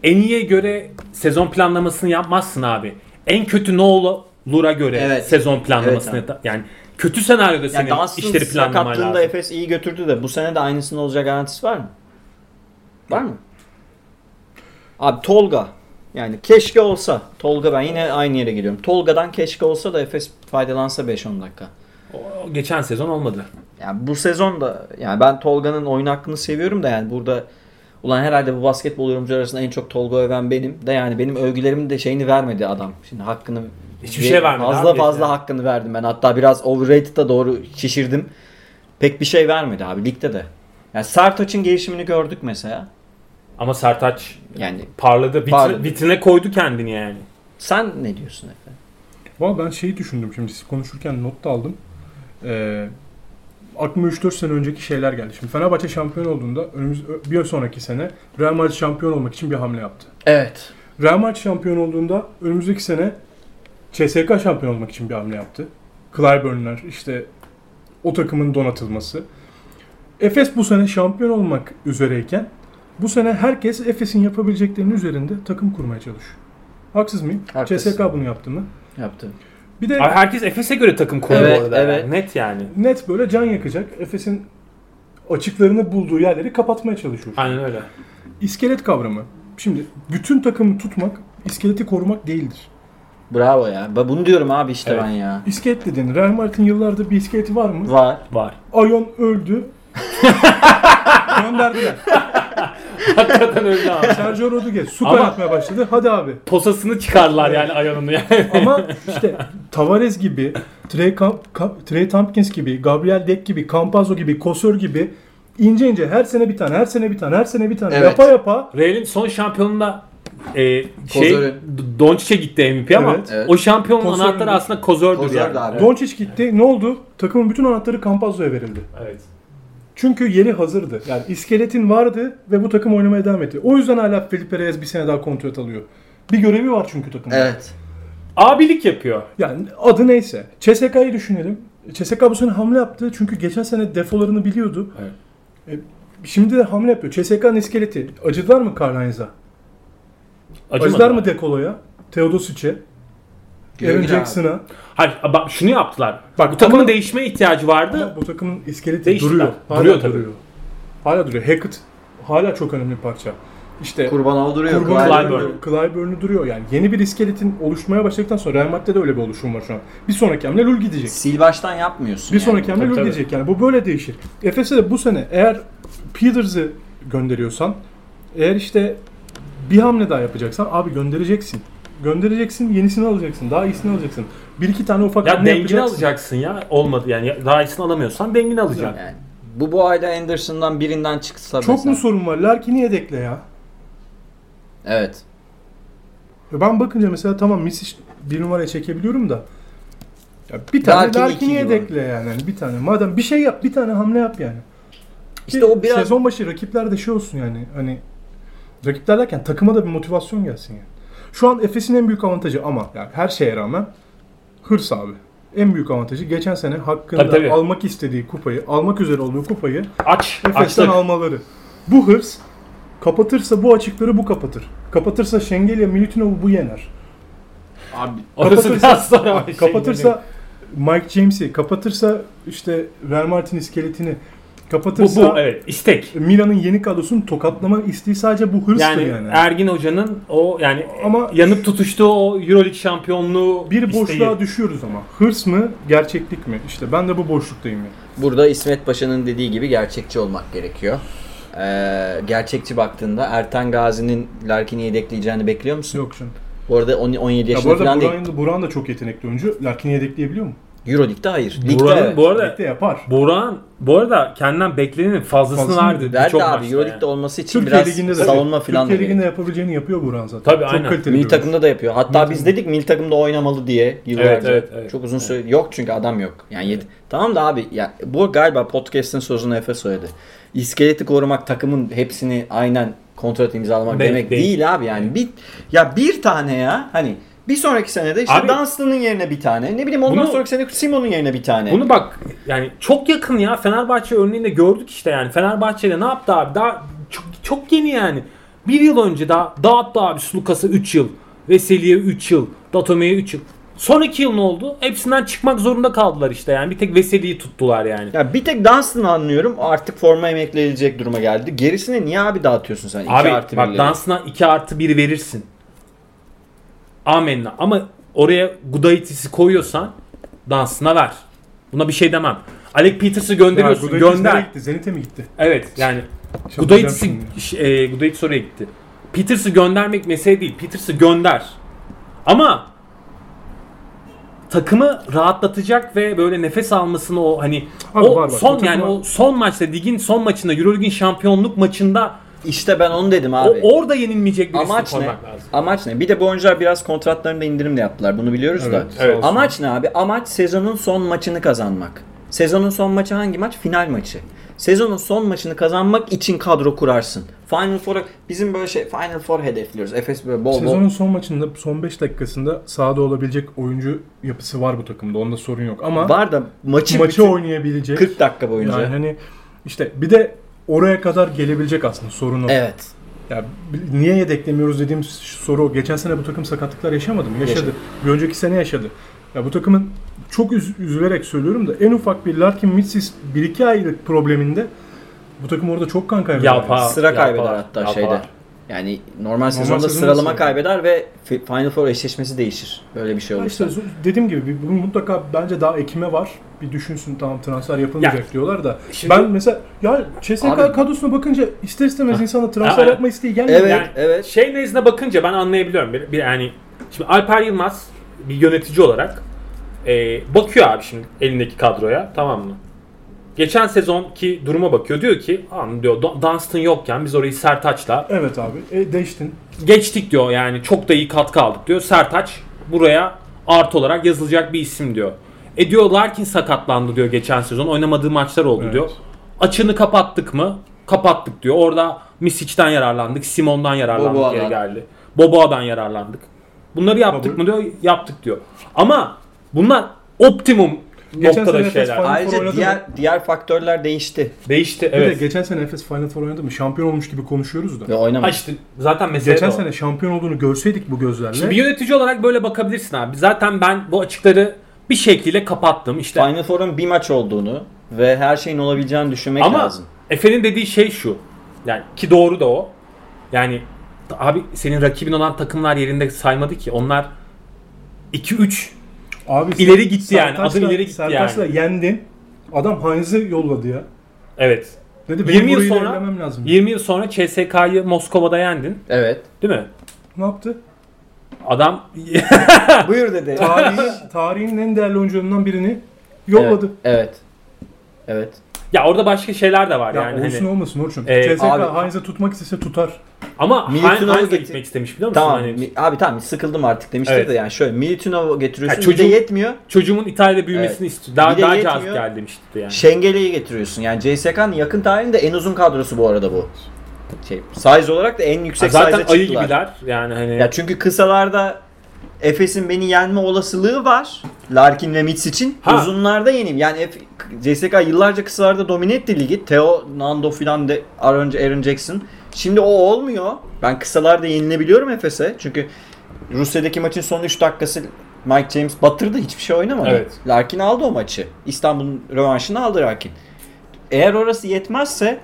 en iyiye göre sezon planlamasını yapmazsın abi. En kötü ne olur'a göre Evet. sezon planlamasını Evet yani kötü senaryoda senin yani işleri planlaman lazım. Efes iyi götürdü de bu sene de aynısının olacak garantisi var mı? Var mı? Abi Tolga. Yani keşke olsa. Tolga ben yine aynı yere geliyorum. Tolga'dan keşke olsa da Efes faydalansa 5-10 dakika. O- geçen sezon olmadı. Yani bu sezon da yani ben Tolga'nın oyun hakkını seviyorum da yani burada ulan herhalde bu basketbol yorumcuları arasında en çok Tolga öven benim de yani benim övgülerimin de şeyini vermedi adam. Şimdi hakkını Hiçbir şey vermedi Fazla abi fazla yani. hakkını verdim ben. Hatta biraz overrated'a doğru şişirdim. Pek bir şey vermedi abi ligde de. Yani Sertaç'ın gelişimini gördük mesela. Ama Sertaç Yani parladı. Vitri- Parladı. Vitrine koydu kendini yani. sen ne diyorsun Efe? Valla ben şeyi düşündüm şimdi siz konuşurken not da aldım. Ee, aklıma 3-4 sene önceki şeyler geldi. Şimdi Fenerbahçe şampiyon olduğunda önümüz bir sonraki sene Real Madrid şampiyon olmak için bir hamle yaptı. Evet. Real Madrid şampiyon olduğunda önümüzdeki sene CSK şampiyon olmak için bir hamle yaptı. Clyburn'lar işte o takımın donatılması. Efes bu sene şampiyon olmak üzereyken bu sene herkes Efes'in yapabileceklerinin üzerinde takım kurmaya çalışıyor. Haksız mıyım? Haklısın. CSK bunu yaptı mı? Yaptı. Bir de Abi Herkes Efes'e göre takım kuruyor Evet, bu arada. evet. yani. Net yani. net böyle can yakacak. Efes'in açıklarını bulduğu yerleri kapatmaya çalışıyor. Aynen öyle. İskelet kavramı. Şimdi bütün takımı tutmak, iskeleti korumak değildir. Bravo ya. Ben bunu diyorum abi işte Evet. ben ya. İskelet dediğin Real Madrid'in yıllardır bir iskeleti var mı? Var. Var. Ayon öldü. Gönderdiler. Hakikaten öyle abi. Sergio Rodriguez su Ama- kaynatmaya başladı. Hadi abi. Posasını çıkardılar yani ayağını yani. Ama işte Tavares gibi, Trey, Camp, Camp- Trey Tompkins gibi, Gabriel Deck gibi, Campazzo gibi, Kosor gibi ince ince her sene bir tane, her sene bir tane, her sene bir tane Evet. yapa yapa Real'in son şampiyonunda e, şey Kozör'ün. D- Doncic'e gitti MVP ama Evet. Evet. o şampiyonun Kozör'ün anahtarı aslında Kozör'dür Kozör'dü yani. abi. Doncic gitti. Ne oldu? Takımın bütün anahtarı Campazzo'ya verildi. Evet. Çünkü yeri hazırdı. Yani iskeletin vardı ve bu takım oynamaya devam etti. O yüzden hala Felipe Reyes bir sene daha kontrat alıyor. Bir görevi var çünkü takımda. Evet. Abilik yapıyor. Yani adı neyse. CSK'yı düşünelim. CSK bu sene hamle yaptı çünkü geçen sene defolarını biliyordu. Evet. E, şimdi de hamle yapıyor. CSK'nın iskeleti. Acıdılar mı? Acımadı. Acıdılar mı Dekolo'ya? Teodosic'e? Abi. Jackson'a Hayır bak şunu yaptılar. Bak, bu takımın ama- değişmeye ihtiyacı vardı. ama bu takımın iskeleti Değiştiler. duruyor. Hala Duruyor duruyor. tabii. Hala duruyor. Hackett hala çok önemli bir parça. İşte Kurbanov duruyor. Kurban Clyburn. Clyburn, Clyburn'u duruyor yani. Yeni bir iskeletin oluşmaya başladıktan sonra Real Madrid'de de öyle bir oluşum var şu an. Bir sonraki hamle Lul gidecek. Sil baştan yapmıyorsun. Bir yani. sonraki hamle Lul gidecek yani. Bu böyle değişir. Efes'e de bu sene eğer Peters'ı gönderiyorsan eğer işte bir hamle daha yapacaksan abi göndereceksin. Göndereceksin, yenisini alacaksın, daha iyisini alacaksın. Bir iki tane ufak Ya hamle dengini yapacaksın. alacaksın ya. Olmadı yani daha iyisini alamıyorsan dengini alacaksın. Yani bu bu ayda Anderson'dan birinden çıksa Çok mesela. mu sorun var? Larkin'i yedekle ya. Evet. Ya Ben bakınca mesela tamam Misic bir numaraya çekebiliyorum da ya bir tane Larkin Larkin'i iki gibi. yedekle yani. Hani bir tane. Madem bir şey yap, bir tane hamle yap yani. İşte o biraz sezon başı rakiplerde şey olsun yani. Hani rakipler derken takıma da bir motivasyon gelsin yani. Şu an Efes'in en büyük avantajı ama yani her şeye rağmen hırs abi. En büyük avantajı geçen sene hakkında Tabii, tabii. almak istediği kupayı, almak üzere olduğu kupayı Aç. Efes'ten almaları. Bu hırs kapatırsa bu açıkları bu kapatır. Kapatırsa Şengelya Milutinov'u bu yener. abi Orası Kapatırsa- biraz sonra ama şey kapatırsa Mike James'i, kapatırsa işte Real Martin iskeletini, kapatırsa bu evet istek. Milan'ın yeni kadrosunu tokatlama isteği sadece bu hırstır Yani, yani. Ergin Hoca'nın o yani Ama- yanıp tutuştuğu o Euroleague şampiyonluğu bir isteği. boşluğa düşüyoruz ama. Hırs mı, gerçeklik mi? İşte ben de bu boşluktayım yani. burada İsmet Paşa'nın dediği gibi gerçekçi olmak gerekiyor. Ee, gerçekçi baktığında Ertan Gazi'nin Larkin'i yedekleyeceğini bekliyor musun? Yok canım. Bu arada on- 17 Ya bu yaşında arada falan değil. Burak'ın da, Burak'ın da çok yetenekli oyuncu. Larkin'i yedekleyebiliyor mu? Euroleague'de hayır. Evet. bu arada Ligde yapar. Burak'ın bu arada kendinden beklenenin fazlasını Fazlasını verdi. Verdi birçok abi maçta Euroleague'de yani. olması için Türkiye biraz Ligi'nde de savunma falan da Türkiye Ligi'nde gerekiyor. yapabileceğini yapıyor Burak'ın zaten. Tabii, çok aynen. kaliteli Milli takımda da yapıyor. Hatta biz dedik milli takımda oynamalı diye yıllarca. Evet, evet, evet. Çok uzun süre yok çünkü adam yok. Yani yet- Tamam da abi ya bu galiba podcast'ın sözünü Efe söyledi. İskeleti korumak takımın hepsini aynen kontrat imzalamak Değil, demek değil. değil. abi yani. Bir ya bir tane ya hani bir sonraki senede işte Abi- Dunstan'ın yerine bir tane. Ne bileyim ondan Bunu- sonraki sene Simon'un yerine bir tane. Bunu bak yani çok yakın ya Fenerbahçe örneğinde gördük işte yani Fenerbahçe'de ne yaptı abi daha çok, çok yeni yani. Bir yıl önce daha dağıttı abi Sulukas'a 3 yıl. Veseli'ye 3 yıl. Datome'ye 3 yıl. Son 2 yıl ne oldu? Hepsinden çıkmak zorunda kaldılar işte yani. Bir tek Veseli'yi tuttular yani. Ya bir tek Dunstan'ı anlıyorum. Artık forma emekleyilecek duruma geldi. Gerisini niye abi dağıtıyorsun sen? İki Abi artı bak. Dans'ına 2 artı 1 verirsin. Amenna. Ama oraya Gudaitis'i koyuyorsan Dans'ına ver. Buna bir şey demem. Alec Peters'ı gönderiyorsun. Gudaitis nereye gönder. gitti? Zenit'e mi gitti? Evet yani Gudaitis'i e, Gudaitis oraya gitti. Peters'ı göndermek mesele değil. Peters'ı gönder. Ama takımı rahatlatacak ve böyle nefes almasını o hani Abi o var, var. son yani o son maçta ligin son maçında EuroLeague'in şampiyonluk maçında İşte ben onu dedim o, abi. orada yenilmeyecek birisini Amaç ne? lazım. Amaç ne? Bir de bu oyuncular biraz kontratlarında indirim de yaptılar. Bunu biliyoruz da. Evet, sağ Evet. Amaç ne abi? Amaç sezonun son maçını kazanmak. Sezonun son maçı hangi maç? Final maçı. Sezonun son maçını kazanmak için kadro kurarsın. Final Four'a bizim böyle şey Final Four hedefliyoruz. Efes böyle bol Sezonun bol. son maçında son 5 dakikasında sahada olabilecek oyuncu yapısı var bu takımda. Onda sorun yok ama Var da maçı, maçı oynayabilecek 40 dakika boyunca. yani hani işte bir de oraya kadar gelebilecek aslında sorun o. Evet. Ya niye yedeklemiyoruz dediğim soru o. Geçen sene bu takım sakatlıklar yaşamadı mı? Yaşadı. Yaşadı. Bir önceki sene yaşadı. Ya bu takımın çok üz- üzülerek söylüyorum da en ufak bir Larkin Mitsis 1-2 aylık probleminde bu takım orada çok kan kaybeder. Yalpa. Sıra kaybeder var, hatta yalpa şeyde. Yani normal sezonda sezonda sıralama sıra- kaybeder ve Fi- Final Four eşleşmesi değişir. Böyle bir şey Ya olursa. işte dediğim gibi bunun mutlaka bence daha Ekim'e var. Bir düşünsün tamam transfer yapılmayacak Ya, diyorlar da. şimdi- ben mesela ya CSK Abi- kadrosuna bakınca ister istemez insana transfer Ha, yapma isteği gelmiyor. Evet, Yani evet. Şey nezdine bakınca ben anlayabiliyorum. Bir, bir yani şimdi Alper Yılmaz bir yönetici olarak e, bakıyor abi şimdi elindeki kadroya tamam mı? Geçen sezonki duruma bakıyor. Diyor ki "Lan diyor "Da- Dunstan yokken biz orayı Sertaç'la Evet abi. E, değiştin. geçtik diyor. Yani çok da iyi katkı aldık diyor. Sertaç buraya artı olarak yazılacak bir isim diyor. E diyor Larkin sakatlandı diyor geçen sezon. Oynamadığı maçlar oldu Evet. diyor. Açını kapattık mı? Kapattık diyor. Orada Misic'den yararlandık. Simon'dan yararlandık Boboa'dan. geri geldi. Boboa'dan yararlandık. Bunları yaptık Kabul. mı diyor? Yaptık diyor. Ama bunlar optimum Geçen noktada sene Efes şeyler. Final- Ayrıca oynadı diğer diğer faktörler değişti Değişti Bir de evet. geçen sene Efes Final Four oynadı mı? Şampiyon olmuş gibi konuşuyoruz da. Ha oynamadı. işte zaten mesele Geçen sene şampiyon olduğunu görseydik bu gözlerle. Şimdi bir yönetici olarak böyle bakabilirsin abi. Zaten ben bu açıkları bir şekilde kapattım. İşte Final Four'un bir maç olduğunu ve her şeyin olabileceğini düşünmek Ama lazım. Efe'nin dediği şey şu. Yani ki doğru da o. Yani abi senin rakibin olan takımlar yerinde saymadı ki. Onlar 2-3 Abi sen İleri gitti yani, Sertaç'la- adım ileri gitti Sertaç'la yendin. Adam Heinz'i yolladı ya. evet. Dedi 20 benim yıl burayı sonra- lazım. 20 yıl sonra CSK'yı Moskova'da yendin. Evet. Değil mi? Ne yaptı? Adam Buyur dedi. Tarihin, tarihin en değerli oyuncularından birini yolladı. Evet. Evet. Ya orada başka şeyler de var Ya yani olsun hani. olmasın Orçun. Ee, CSK abi- Heinz'i tutmak istese tutar. Ama Milutinov'u Heinz gitmek istemiş biliyor musun? Tamam. Hani mi- abi tamam sıkıldım artık demiştir Evet. de yani şöyle Milutinov'u getiriyorsun. Ya Bir de çocuğun- yetmiyor. çocuğumun İtalya'da büyümesini istiyor. Daha daha cazip geldi demişti yani. Şengeli'yi getiriyorsun. Yani CSK'nın yakın tarihinde en uzun kadrosu bu arada bu. Şey, size olarak da en yüksek zaten size'a ayı çıktılar. gibiler. Yani hani Ya çünkü kısalarda Efes'in beni yenme olasılığı var. Larkin ve Mitch için. Ha. Uzunlarda yeneyim. Yani F- CSK yıllarca kısalarda domine etti ligi. Theo, Nando filan de Aaron, Aaron Jackson. Şimdi o olmuyor. Ben kısalarda yenilebiliyorum Efes'e. Çünkü Rusya'daki maçın son 3 dakikası Mike James batırdı. Hiçbir şey oynamadı. Evet. Larkin aldı o maçı. İstanbul'un rövanşını aldı Larkin. Eğer orası yetmezse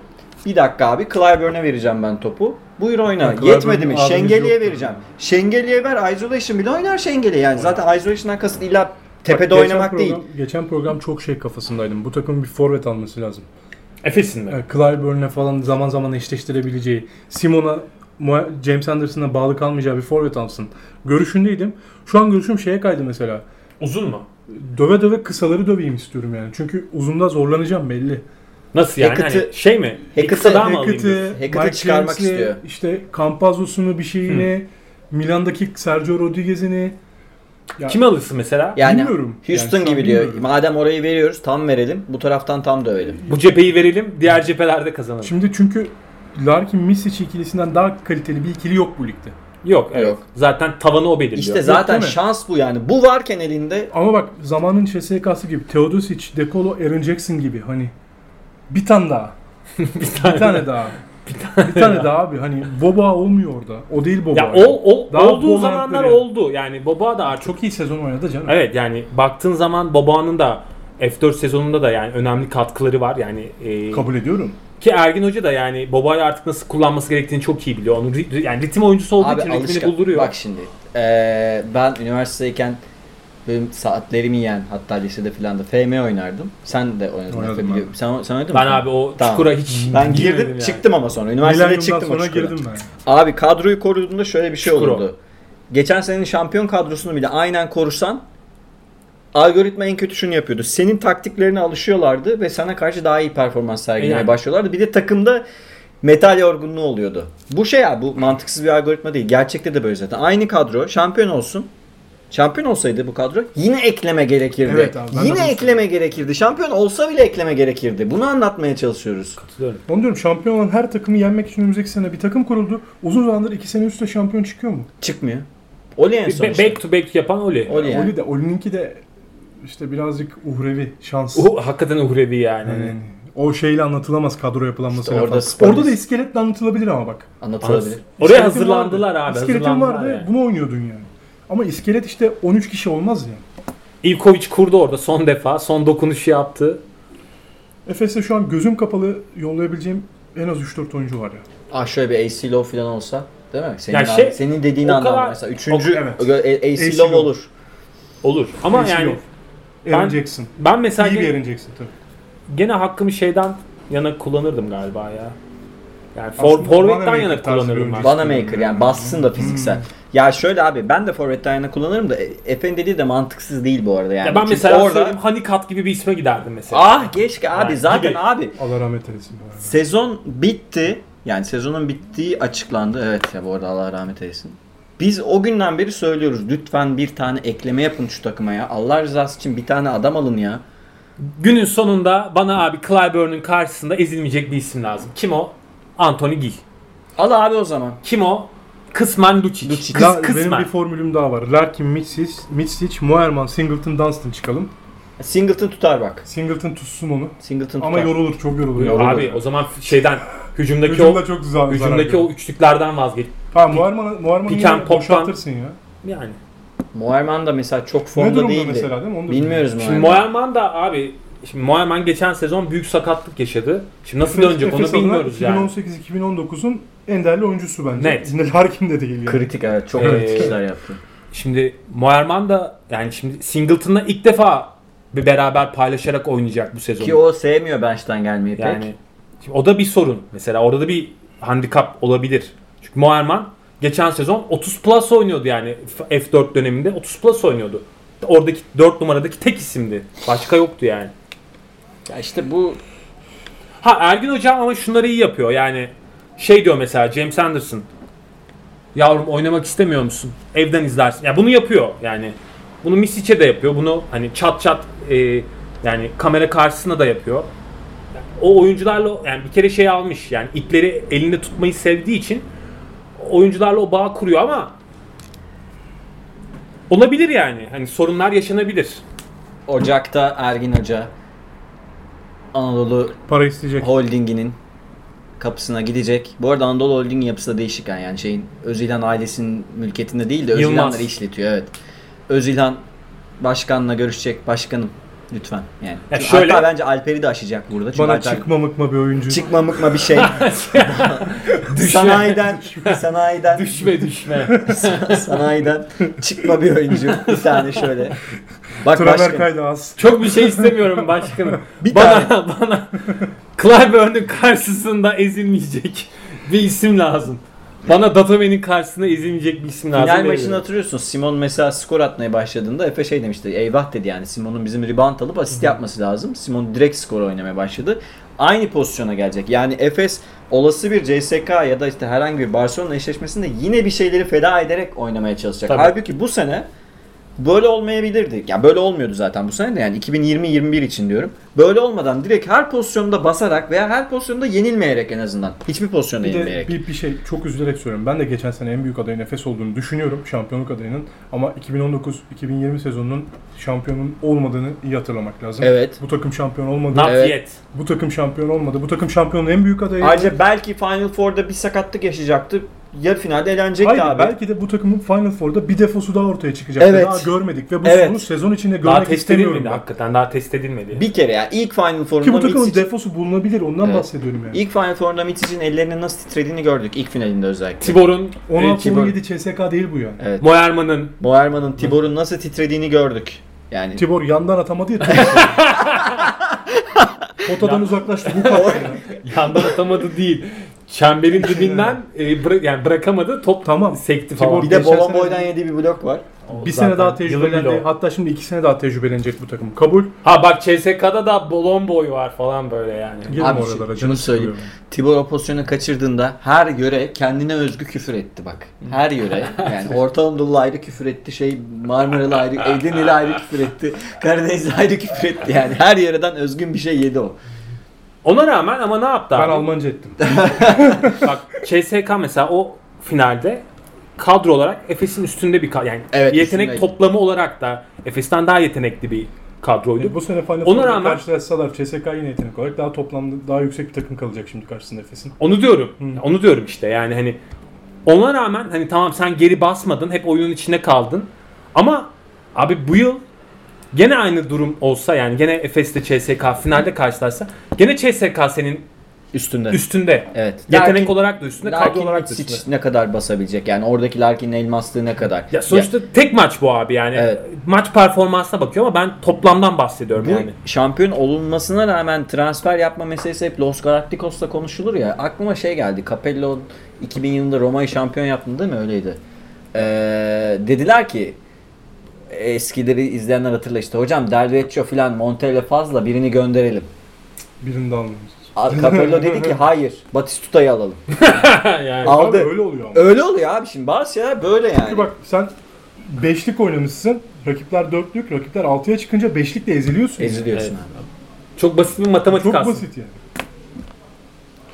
bir dakika abi Clyburn'e vereceğim ben topu. Buyur oyna. Ya, Clyburn'un Yetmedi mi? Şengeli'ye vereceğim. Şengeli'ye ver. Isolation bile oynar Şengeli yani. Zaten Isolation'dan kasıt illa tepede Bak, geçen oynamak program, değil. Geçen program çok şey kafasındaydım. Bu takımın bir forvet alması lazım. Efes'in mi? Yani Clyburn'le falan zaman zaman eşleştirebileceği, Simon'a, Mo- James Anderson'a bağlı kalmayacağı bir forvet alsın. Görüşündeydim. Şu an görüşüm şeye kaydı mesela. Uzun mu? Döve döve kısaları döveyim istiyorum yani. Çünkü uzunda zorlanacağım belli. Nasıl yani? Hackett'i- Hani şey mi? Kısa daha mı? Hackett'i Mike çıkarmak istiyor. işte Campazzo'sunu bir şeyini, Milan'daki Sergio Rodriguez'ini. Ya, Kimi alırsın mesela? Yani Bilmiyorum. Houston Yani gibi diyor. bilmiyorum. Madem orayı veriyoruz tam verelim. Bu taraftan tam dövelim. Bu cepheyi verelim, diğer cephelerde kazanalım. Şimdi çünkü Larkin Misic ikilisinden daha kaliteli bir ikili yok bu ligde. Yok, evet. Yok. Zaten tavanı o belirliyor. İşte zaten mi? şans bu yani. Bu varken elinde Ama bak zamanın CSK'sı gibi Teodosic, Dekolo, Aaron Jackson gibi hani bir tane daha. bir tane. Bir tane daha. bir tane daha abi. Hani Boba olmuyor orada. O değil Boba. Ya yani. o, o Daha olduğu zamanlar böyle. oldu. Yani Boba da artık çok iyi sezon oynadı canım. Evet yani baktığın zaman Boba'nın da F4 sezonunda da yani önemli katkıları var. Yani e, Kabul ediyorum. ki Ergin Hoca da yani Boba'yı artık nasıl kullanması gerektiğini çok iyi biliyor. Onu ri- yani ritim oyuncusu olduğu abi için ritmini alışkan. bulduruyor. Bak şimdi. eee, ben üniversitedeyken benim saatlerimi yiyen hatta lisede filan da FM oynardım. Sen de oynadın. Oynadım ben. Sen, sen oynadın ben mı? abi o Tamam. çukura hiç Ben girmedim girdim yani. çıktım ama sonra. Üniversitede Milenyumdan çıktım o sonra çukura. girdim ben. Abi kadroyu koruduğunda şöyle bir şey Çukur olurdu. Geçen senenin şampiyon kadrosunu bile aynen korursan algoritma en kötü şunu yapıyordu. Senin taktiklerine alışıyorlardı ve sana karşı daha iyi performans sergilemeye Yani. başlıyorlardı. Bir de takımda metal yorgunluğu oluyordu. Bu şey ya bu mantıksız bir algoritma değil. Gerçekte de böyle zaten. Aynı kadro şampiyon olsun. Şampiyon olsaydı bu kadro yine ekleme gerekirdi. Evet abi, ben de yine bunu ekleme gerekirdi. Şampiyon olsa bile ekleme gerekirdi. Bunu anlatmaya çalışıyoruz. Katılıyorum. Onu diyorum şampiyon olan her takımı yenmek için önümüzdeki sene bir takım kuruldu. Uzun zamandır iki sene üstte şampiyon çıkıyor mu? Çıkmıyor. Oli en son Be- işte. back to back yapan Oli. Oli yani. Oli de, Oli'ninki de işte birazcık uhrevi, şans. O hakikaten uhrevi yani. Yani o şeyle anlatılamaz kadro yapılanması İşte falan. orada Orada, Spurs- da iskeletle anlatılabilir ama bak. Anlatılabilir. Oraya İskeletin hazırlandılar vardı. abi. İskeletin hazırlandılar vardı. yani. Bunu oynuyordun yani. Ama iskelet işte 13 kişi olmaz ya. Ivkovic kurdu orada son defa. Son dokunuşu yaptı. Efes'te şu an gözüm kapalı yollayabileceğim en az 3-4 oyuncu var ya. Ah şöyle bir AC Low falan olsa değil mi? Senin, Ya şey, senin dediğin anlamda kadar- mesela. Üçüncü o- evet. AC, AC Low olur. Olur. Ama AC yani Low. Aaron ben- Jackson. ben mesela İyi bir gene, Aaron Jackson tabii. gene hakkımı şeyden yana kullanırdım galiba ya. Yani for, forvetten Vanamaker yana oyuncu. ben. Bana- Vanamaker yani bassın da fiziksel. Ya şöyle abi ben de forvetten yana kullanırım da Efe'nin dediği de mantıksız değil bu arada yani. Ya ben Çünkü mesela orada söyleyeyim Honeycutt gibi bir isme giderdim mesela. Ah keşke abi Yani zaten gibi. abi Allah rahmet eylesin. bu arada. sezon bitti. Yani sezonun bittiği açıklandı. Evet ya bu arada Allah rahmet eylesin. Biz o günden beri söylüyoruz. Lütfen bir tane ekleme yapın şu takıma ya. Allah rızası için bir tane adam alın ya. Günün sonunda bana abi Clyburn'un karşısında ezilmeyecek bir isim lazım. Kim o? Anthony Gill. Al abi o zaman. Kim o? Kısmen Lucic. Lucic. Kıs, La- benim kısmen. bir formülüm daha var. Larkin, Mitsic, Mitsic, Moerman, Singleton, Dunstan çıkalım. Singleton tutar bak. Singleton tutsun onu. Singleton Ama tutar. yorulur, çok yorulur. Yorulur. Abi o zaman şeyden hücumdaki Hücumda o çok güzel hücumdaki o üçlüklerden vazgeç. And yine pop'tan- boşaltırsın ya. Yani. Moerman da mesela çok formda değildi. mesela değil mi? Onu da Bilmiyoruz Şimdi Moerman. Moerman da abi Şimdi Moerman geçen sezon büyük sakatlık yaşadı. Şimdi nasıl Efes- dönecek onu Efes adına bilmiyoruz yani. 2018-2019'un en değerli oyuncusu bence. Net. Larkin de değil yani. Kritik evet çok Ee, kritik işler yaptı. Şimdi Moerman da yani şimdi Singleton'la ilk defa bir beraber paylaşarak oynayacak bu sezon. Ki o sevmiyor bench'ten gelmeyi pek. Yani şimdi o da bir sorun. Mesela orada da bir handikap olabilir. Çünkü Moerman geçen sezon 30 plus oynuyordu yani F- F4 döneminde 30 plus oynuyordu. Oradaki 4 numaradaki tek isimdi. Başka yoktu yani. Ya işte bu Ha Ergin hocam ama şunları iyi yapıyor. Yani şey diyor mesela James Anderson. Yavrum oynamak istemiyor musun? Evden izlersin. Ya bunu yapıyor yani. Bunu Misic'e de yapıyor. Bunu hani çat çat e, yani kamera karşısında da yapıyor. O oyuncularla yani bir kere şey almış yani ipleri elinde tutmayı sevdiği için oyuncularla o bağ kuruyor ama olabilir yani. Hani sorunlar yaşanabilir. Ocak'ta Ergin Hoca Anadolu Para isteyecek. Holding'inin kapısına gidecek. Bu arada Anadolu Holding'in yapısı da değişik yani. yani şeyin Özilhan ailesinin mülkiyetinde değil de. Özilhanları işletiyor evet. Özilhan başkanla görüşecek. Başkanım lütfen yani. Ya şöyle- Hatta bence Alper'i de aşacak burada. Çünkü Bana Alper çıkma mıkma bir oyuncu. çıkma mıkma bir şey. sanayiden sanayiden Düşme düşme. sanayiden çıkma bir oyuncu. Bir tane şöyle. Bak başkan. kaydı az. Çok bir şey istemiyorum başkanım. Bir bana bana Clyburn'un karşısında ezilmeyecek bir isim lazım. Bana Dataman'in karşısında ezilmeyecek bir isim lazım. Final maçını hatırlıyorsun. Simon mesela skor atmaya başladığında Efe şey demişti. Eyvah dedi yani. Simon'un bizim rebound alıp asist yapması lazım. Simon direkt skor oynamaya başladı. Aynı pozisyona gelecek. Yani Efes olası bir CSK ya da işte herhangi bir Barcelona eşleşmesinde yine bir şeyleri feda ederek oynamaya çalışacak. Tabii. Halbuki bu sene böyle olmayabilirdi. Ya böyle olmuyordu zaten bu sene de yani 2020-21 için diyorum. Böyle olmadan direkt her pozisyonda basarak veya her pozisyonda yenilmeyerek en azından. Hiçbir pozisyonda Bir de yenilmeyerek. bir, bir şey çok üzülerek söylüyorum. Ben de geçen sene en büyük adayın Efes olduğunu düşünüyorum. Şampiyonluk adayının. Ama 2019-2020 sezonunun şampiyonun olmadığını iyi hatırlamak lazım. Evet. Bu takım şampiyon olmadı. Not Evet. yet. Bu takım şampiyon olmadı. Bu takım şampiyonun en büyük adayı. Ayrıca belki Final Four'da bir sakatlık yaşayacaktı. Yarı finalde eğlenecekti Hayır, abi. belki de bu takımın Final Four'da bir defosu daha ortaya çıkacak. Evet. Daha görmedik ve bu Evet. sonu sezon içinde Daha görmek test istemiyorum. edilmedi ben. hakikaten. Daha test edilmedi. Bir kere ya ilk Final Four'da Ki bu takımın Mitsic- defosu bulunabilir. Ondan Evet. bahsediyorum yani. ilk Final Four'da Mitsic'in ellerinin nasıl titrediğini gördük ilk finalinde özellikle. Tibor'un, e, 16-17 CSK değil bu yani. Evet. Moerman'ın Moerman'ın Tibor'un nasıl titrediğini gördük. Yani Tibor yandan atamadı ya. Potadan uzaklaştı. Bu kadar ya. yandan atamadı değil. Çemberin dibinden e, bıra- yani bırakamadı. Top Tamam. sekti falan. bir de Geçen Bolon sene- Boy'dan yediği bir blok var. O Bir zaten sene daha yılın tecrübelendi. Hatta şimdi iki sene daha tecrübelenecek bu takım. Kabul. Ha bak CSK'da da Bolon Boy var falan böyle yani. Girme Abi oralara. şunu canım söyleyeyim. Tibor o pozisyonu kaçırdığında her yöre kendine özgü küfür etti bak. Her yöre. Yani Orta Anadolu ayrı küfür etti. Şey Marmaralı ayrı, Edirne'li ayrı küfür etti. Karadenizli ayrı küfür etti. Yani her yöreden özgün bir şey yedi o. Ona rağmen ama ne yaptı Ben abi? Almanca ettim. Bak CSK mesela o finalde kadro olarak Efes'in üstünde bir kadro. Yani Evet, yetenek üstündeydi. toplamı olarak da Efes'ten daha yetenekli bir kadroydu. bu sene Final Ona Four'da rağmen- karşılaşsalar CSK yine yetenek olarak daha toplamda daha yüksek bir takım kalacak şimdi karşısında Efes'in. Onu diyorum. Onu diyorum işte. Yani hani ona rağmen hani tamam sen geri basmadın. Hep oyunun içinde kaldın. Ama abi bu yıl gene aynı durum olsa yani gene Efes'te CSK finalde karşılarsa gene CSK senin Üstünde. üstünde. Evet. Yetenek Larkin- olarak da üstünde, Larkin olarak da üstünde. ne kadar basabilecek? Yani oradaki Larkin'in elmaslığı ne kadar? Ya sonuçta tek maç bu abi yani. Evet. Maç performansına bakıyor ama ben toplamdan bahsediyorum Bu yani. şampiyon olunmasına rağmen transfer yapma meselesi hep Los Galacticos'ta konuşulur ya. Aklıma şey geldi. Capello 2000 yılında Roma'yı şampiyon yaptı değil mi? Öyleydi. Ee, dediler ki eskileri izleyenler hatırlar işte. Hocam Del Vecchio falan Montella fazla birini gönderelim. Birini de almıyoruz. A- Capello dedi ki hayır Batistuta'yı alalım. yani. Al- Abi Aldı. öyle oluyor ama. Öyle oluyor abi şimdi bazı şeyler böyle yani. Çünkü bak sen beşlik oynamışsın. Rakipler dörtlük. Rakipler altıya çıkınca beşlikle eziliyorsun. yani. Eziliyorsun Evet. abi. Çok basit bir matematik Çok aslında. basit yani.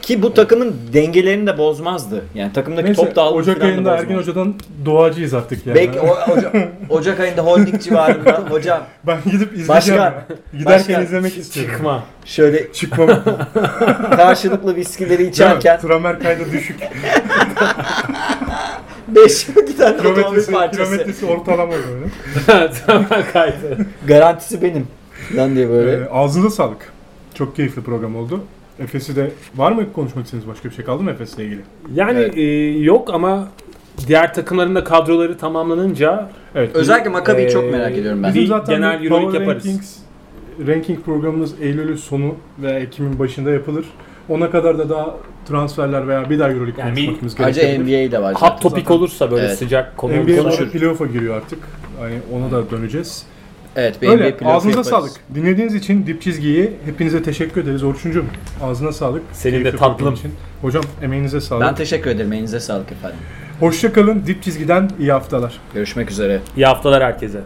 Ki bu takımın dengelerini de bozmazdı. Yani takımdaki Neyse top dağılımı Ocak falan da ayında Ergin bozmaz. Hoca'dan doğacıyız artık yani. Belki o, Ocak, Ocak ayında holding civarında hocam Ben gidip izleyeceğim. Başkan, ya. Giderken başkan, izlemek istiyorum. Çıkma. şöyle Çıkmam. karşılıklı viskileri içerken Tramer kaydı düşük. 5 giden otomobil kilometresi, parçası. kilometresi ortalama böyle. tamam kaydı. Garantisi benim. Lan diye böyle. Ee, ağzınıza sağlık. Çok keyifli program oldu. Efes'i de var mı konuşmak istediğiniz başka bir şey kaldı mı Efes'le ilgili? Yani Evet. e, yok ama diğer takımların da kadroları tamamlanınca Evet. Özellikle Maccabi'yi Ee, çok merak ediyorum ben. Bizim zaten genel bir Euroleague Power yaparız. Rankings, ranking programımız Eylül'ün sonu veya Ekim'in başında yapılır. Ona kadar da daha transferler veya bir daha Euroleague Yani konuşmamız Ayrıca gerekebilir. NBA de var. hot topic zaten- olursa böyle Evet. sıcak konu NBA konuşur. konuşur. playoff'a giriyor artık. Yani ona da döneceğiz. Evet, Öyle. NBA playoff Ağzınıza yaparız. sağlık. Dinlediğiniz için Dip Çizgi'yi hepinize teşekkür ederiz. Orçuncuğum ağzına sağlık. Senin de Keyifli tatlım. Için. Hocam emeğinize sağlık. Ben teşekkür ederim. Elinize sağlık efendim. Hoşça kalın. Dip Çizgi'den iyi haftalar. Görüşmek üzere. İyi haftalar herkese.